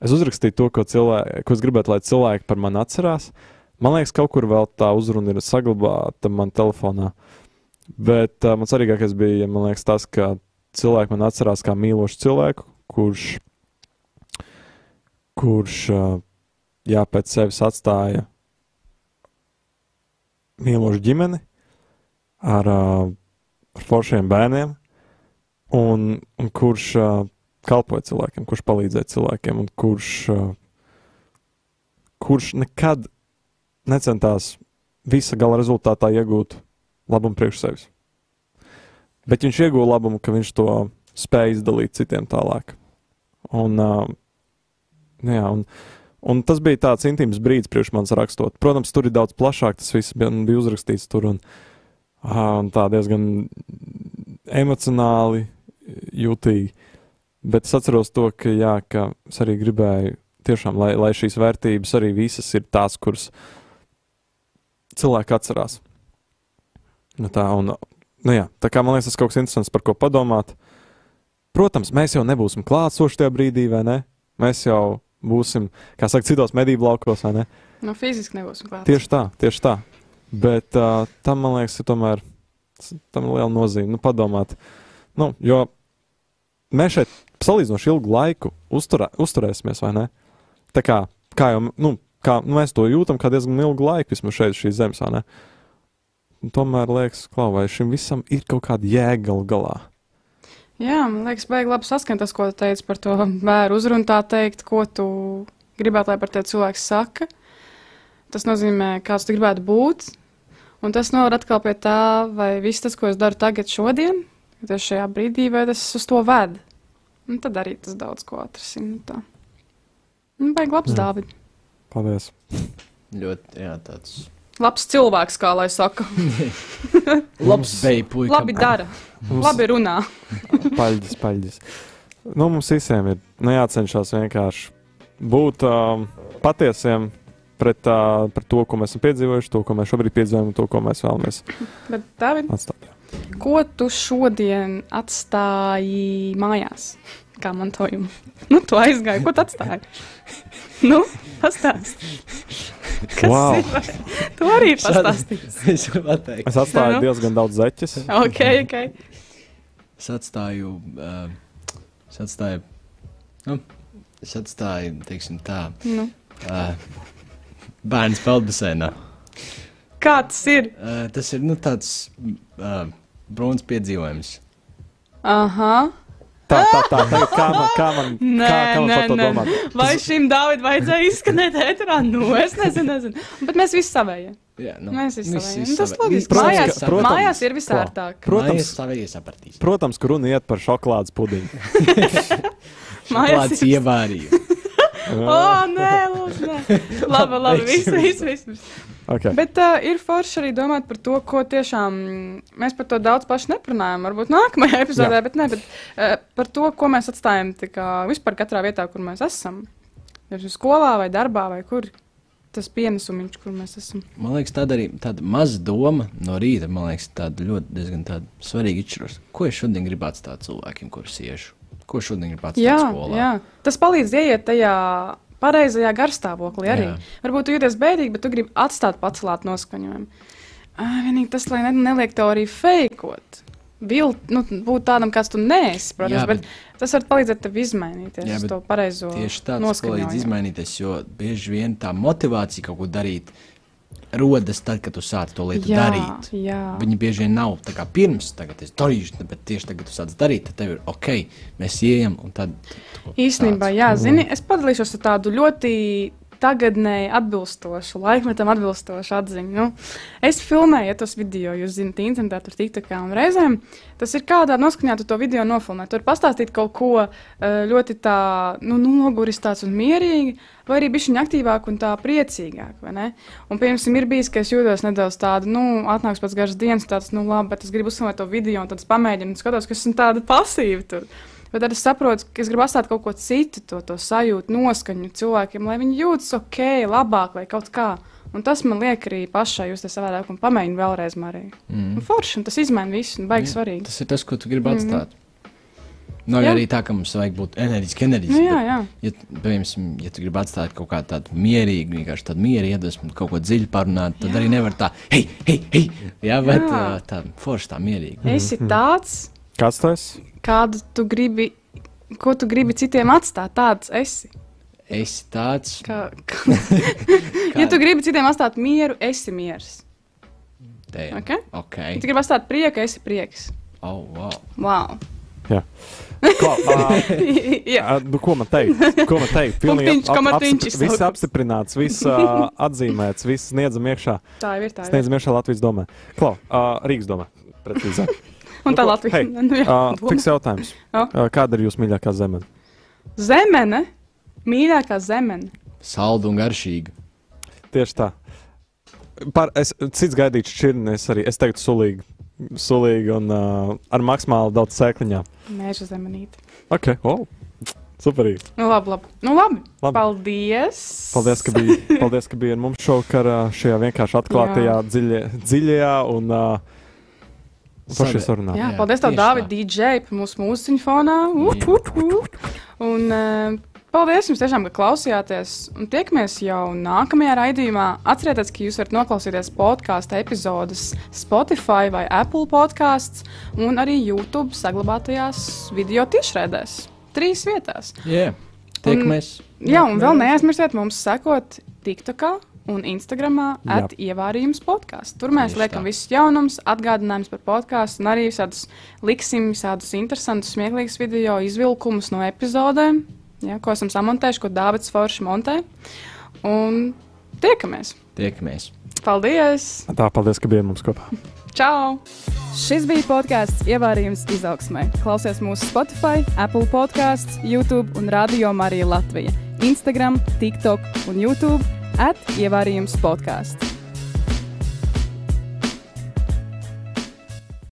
Es uzrakstīju to, ko, cilvēki, ko es gribētu, lai cilvēki par mani atcerās. Man liekas, kaut kur vēl tā uzruna ir saglabāta manā telefonā. Bet uh, man svarīgākais bija, liekas, tas, ka cilvēki man atcerās kā mīlošu cilvēku, kurš, kurš uh, jā, pēc sevis atstāja mīlošu ģimeni ar, uh, ar foršiem bērniem, un, un kurš uh, kalpoja cilvēkiem, kurš palīdzēja cilvēkiem, un kurš, uh, kurš nekad necentās visa gala rezultātā iegūt labumu priekš sevis. Bet viņš ieguva labumu, ka viņš to spēja izdalīt citiem tālāk. Un, uh, jā, un, un tas bija tāds intīms brīdis priekš manis rakstot. Protams, tur ir daudz plašāk, tas viss bija, bija uzrakstīts tur un, uh, un tā diezgan emocionāli jutīgi. Bet es atceros to, ka, jā, ka es arī gribēju tiešām, lai, lai šīs vērtības arī visas ir tās, kuras cilvēki atcerās. Nu tā, un, nu jā, tā kā man liekas, tas kaut kas interesants, par ko padomāt. Protams, mēs jau nebūsim klātsoši tajā brīdī, vai ne? Mēs jau būsim, kā saka, citos medību laukos, vai ne? Nu, fiziski nebūsim klāt. Tieši tā, tieši tā. Bet uh, tam, man liekas, ir tomēr tam ir liela nozīme. Nu, padomāt, nu, jo mēs šeit salīdzinoši ilgu laiku uzturē, uzturēsimies, vai ne? Tā kā, kā jau nu, kā, nu, mēs to jūtam, kā diezgan ilgu laiku vismaz šeit, šīs zemes, tomēr liekas, klau, vai šim visam ir kaut kāda jēga gal galā. Jā, man liekas, baigi labi saskan tas, ko teici par to bērnu uzrunu, tā teikt, ko tu gribētu, lai par tevi cilvēks saka. Tas nozīmē, kāds tu gribētu būt. Un tas noved atkal pie tā, vai viss tas, ko es daru tagad, šodien, tieši šajā brīdī, vai tas uz to ved. Un tad arī tas daudz ko atrisina. tā. Nu, baigi labs. Dāvid. Paldies! Ļoti, jā, tāds Labs cilvēks, kā lai saka. *laughs* labs puika. Labi dara, Mums labi runā. *laughs* paļģis, paļģis. Nu, mums visiem ir nu, jācenšas vienkārši būt um, patiesiem pret, uh, pret to, ko mēs esam piedzīvojuši, to, ko mēs šobrīd piedzīvojam, un to, ko mēs vēlamies Bet, Dāvid, atstāt. ko tu šodien atstāji mājās? Kā mantojumu? Nu, tu aizgāji, ko tu atstāji? Nu, pastāst. Kas Wow. ir? vai- Tu arī pastāstīji. *laughs* es. Es atstāju Nu, diezgan daudz zeķes. Ok, ok. Es atstāju, uh, es atstāju, nu, es atstāju, teiksim tā, Nu, uh, bērns peldbasēnā. kā tas ir? Uh, tas ir, nu, tāds uh, brūns piedzīvojums. Aha. Tā, tā, tā, *laughs* tā kā man, kā man, Nē, kā, kā man nē, par to nē. domāt? Vai šim Dāvidam vajadzēja izskanēt ēterā? Nu, es nezinu, nezinu. Bet mēs visi savējie. Jā, nu, Mēs visi savējie. Nu, tas. Protams, Mājās, protams. mājās ir visārtāk. Protams. Protams. Protams, ka runa iet par šokolādes pudiņu. *laughs* Mājās ir. ievārīja. O, nē, lūdzu, nē. *laughs* Labi, labi, viss, viss, viss. Okay. Bet uh, ir forši arī domāt par to, ko tiešām mēs par to daudz paši neprunājam. Varbūt nākamajā *laughs* epizodē, Jā. bet ne. Bet, uh, par to, ko mēs atstājam tā kā, vispār katrā vietā, kur mēs esam. Vai tas ir skolā, vai darbā, vai kur. Tas pienesumiņš, kur mēs esam. Man liekas, tāda arī tāda maza doma no rīta, man liekas, tāda ļoti diezgan tāda svarīga izšķiros. Ko es šodien gribētu atstāt cilvēkiem, kurus iešu? Ko šodien ir pats Jā, skolā? jā, tas palīdz ieiet tajā pareizajā garstāvoklī arī. Jā. Varbūt tu jūties bēdīgi, bet tu gribi atstāt pacelāt noskaņojumu. Vienīgi tas, lai ne, neliek to arī fejkot. Bil, nu, būt tādam, kāds tu neesi, protams, Jā, bet, bet tas var palīdzēt tev izmainīties Jā, uz to pareizo Tieši tāds noskaņojumu. palīdz izmainīties, jo bieži vien tā motivācija kaut ko darīt rodas tad, kad tu sāc to lietu Jā, darīt. jā. Viņi bieži vien nav tā kā pirms, tagad es darīšu, bet tieši tagad tu sāc darīt, tad tev ir ok, mēs ejam tāds. jā, zini, es padalīšos ar tādu ļoti tagadnēji atbilstošu, laikmetam atbilstošu atziņu. Nu, es filmēju ja tos video, jūs zināt, internetā, tur TikTokā un reizēm. Tas ir kādā noskaņā, tu to video nofilmē. Tur pastāstīt kaut ko eh, ļoti tā, nu, noguris tāds un mierīgi, vai arī bišķiņ aktīvāk un tā priecīgāk, vai ne? Un, piemēram, ir bijis, ka es jūtos nedaudz tādu, nu, atnāks pēc garas dienas, tāds, nu, labi, bet es gribu uzsvērt to video, un tad es pamēģinu, un skatos, ka esmu tāda pasīva tur. Bet tad es saprotu, ka es gribu atstāt kaut ko citu, to, to sajūtu, noskaņu cilvēkiem, lai viņi jūtas ok, labāk vai kaut kā. Un tas man liek arī pašai justies savādāk un pamēģināt vēlreiz arī. Mm. Un forši, un tas izmaina visu, un baigi svarīgi. Tas ir tas, ko tu gribi atstāt. Nav Jā. jā. arī tā, ka mums vajag būt enerģiski, enerģiski. Nu, jā, jā. Ja, piemēram, ja tu gribi atstāt kaut kādu tādu mierīgu, vienkārši tādu mieru iedvesmu, kaut ko dziļu parunāt, tad jā. arī nevar tā, hei, hei, hei. Jā, bet Jā. jā. tā forši tā mierīgi. Esi tāds, Kāds tas? kādu tu gribi, ko tu gribi citiem atstāt, tāds esi. Esi tāds, Kā, *laughs* kā, ja tu gribi citiem atstāt mieru, esi miers. te, Okay? okay. Ja tu gribi atstāt prieku, esi prieks. Oh, wow. Wow. Jā. Klau, *laughs* uh, jā. Uh, nu, ko man teikt? Ko man teikt? Punktiņš, komatiņš apstipri- Viss izsaukts. apstiprināts, viss uh, *laughs* atzīmēts, viss sniedzam iekšā. Tā ir tā. ir. Sniedzam iekšā Latvijas domē. Klau, uh, Rīgas domē. Precīzāk. Un tā Nu, Latvija. hei, *laughs* Nu, jā, Uh, fiks jautājums. Jā. Uh, kāda ir jūsu mīļākā zeme? Zemene, mīļākā zemene. Saldu un garšīgu. Tieši tā. Par, es, cits gaidīts šķirni, es arī es teiktu sulīgi. Sulīgi un uh, ar maksimāli daudz sēkliņām. Mēža zemenīte. Ok, oh, superīgi. Nu, labi, labi. Nu, labi. Labi. Paldies. Paldies, ka biji, paldies, ka biji ar mums šokarā, šajā vienkārši atklātajā, dziļie, dziļajā un uh, pašai sarunā. Jā, Jā, paldies, tev, tā. DJ, par mūsu mūziķu fonā. Uf, uf, uf. Un uh, paldies jums tiešām, ka klausījāties. Un tiekamies jau nākamajā raidījumā. Atcerieties, ka jūs varat noklausīties podkāstu epizodes Spotify vai Apple podkāsts un arī YouTube saglabātajās video tiešraidēs. Trīs vietās. Jā, tiekamies. Jā, un vēl neaizmirstiet mums sekot TikTokā un Instagramā Jā. at ievārījums podkāstu. Tur mēs Tieši liekam tā. visus jaunumus, atgādinājumus par podkāstu un arī visādus liksim, visādus interesantus, smieklīgus video izvilkumus no epizodēm, ja, ko esam samontējuši, ko Dāvids Forši montē. Un tiekamies! Tiekamies. Paldies! Tā, paldies, ka bijāt mums kopā. *laughs* Čau! Šis bija podkāsts Ievārījums izaugsmē. Klausies mūsu Spotify, Apple podkāsts, YouTube un Radio Marija Latvija. Instagram, TikTok un YouTube at Ievārījums podkāsts.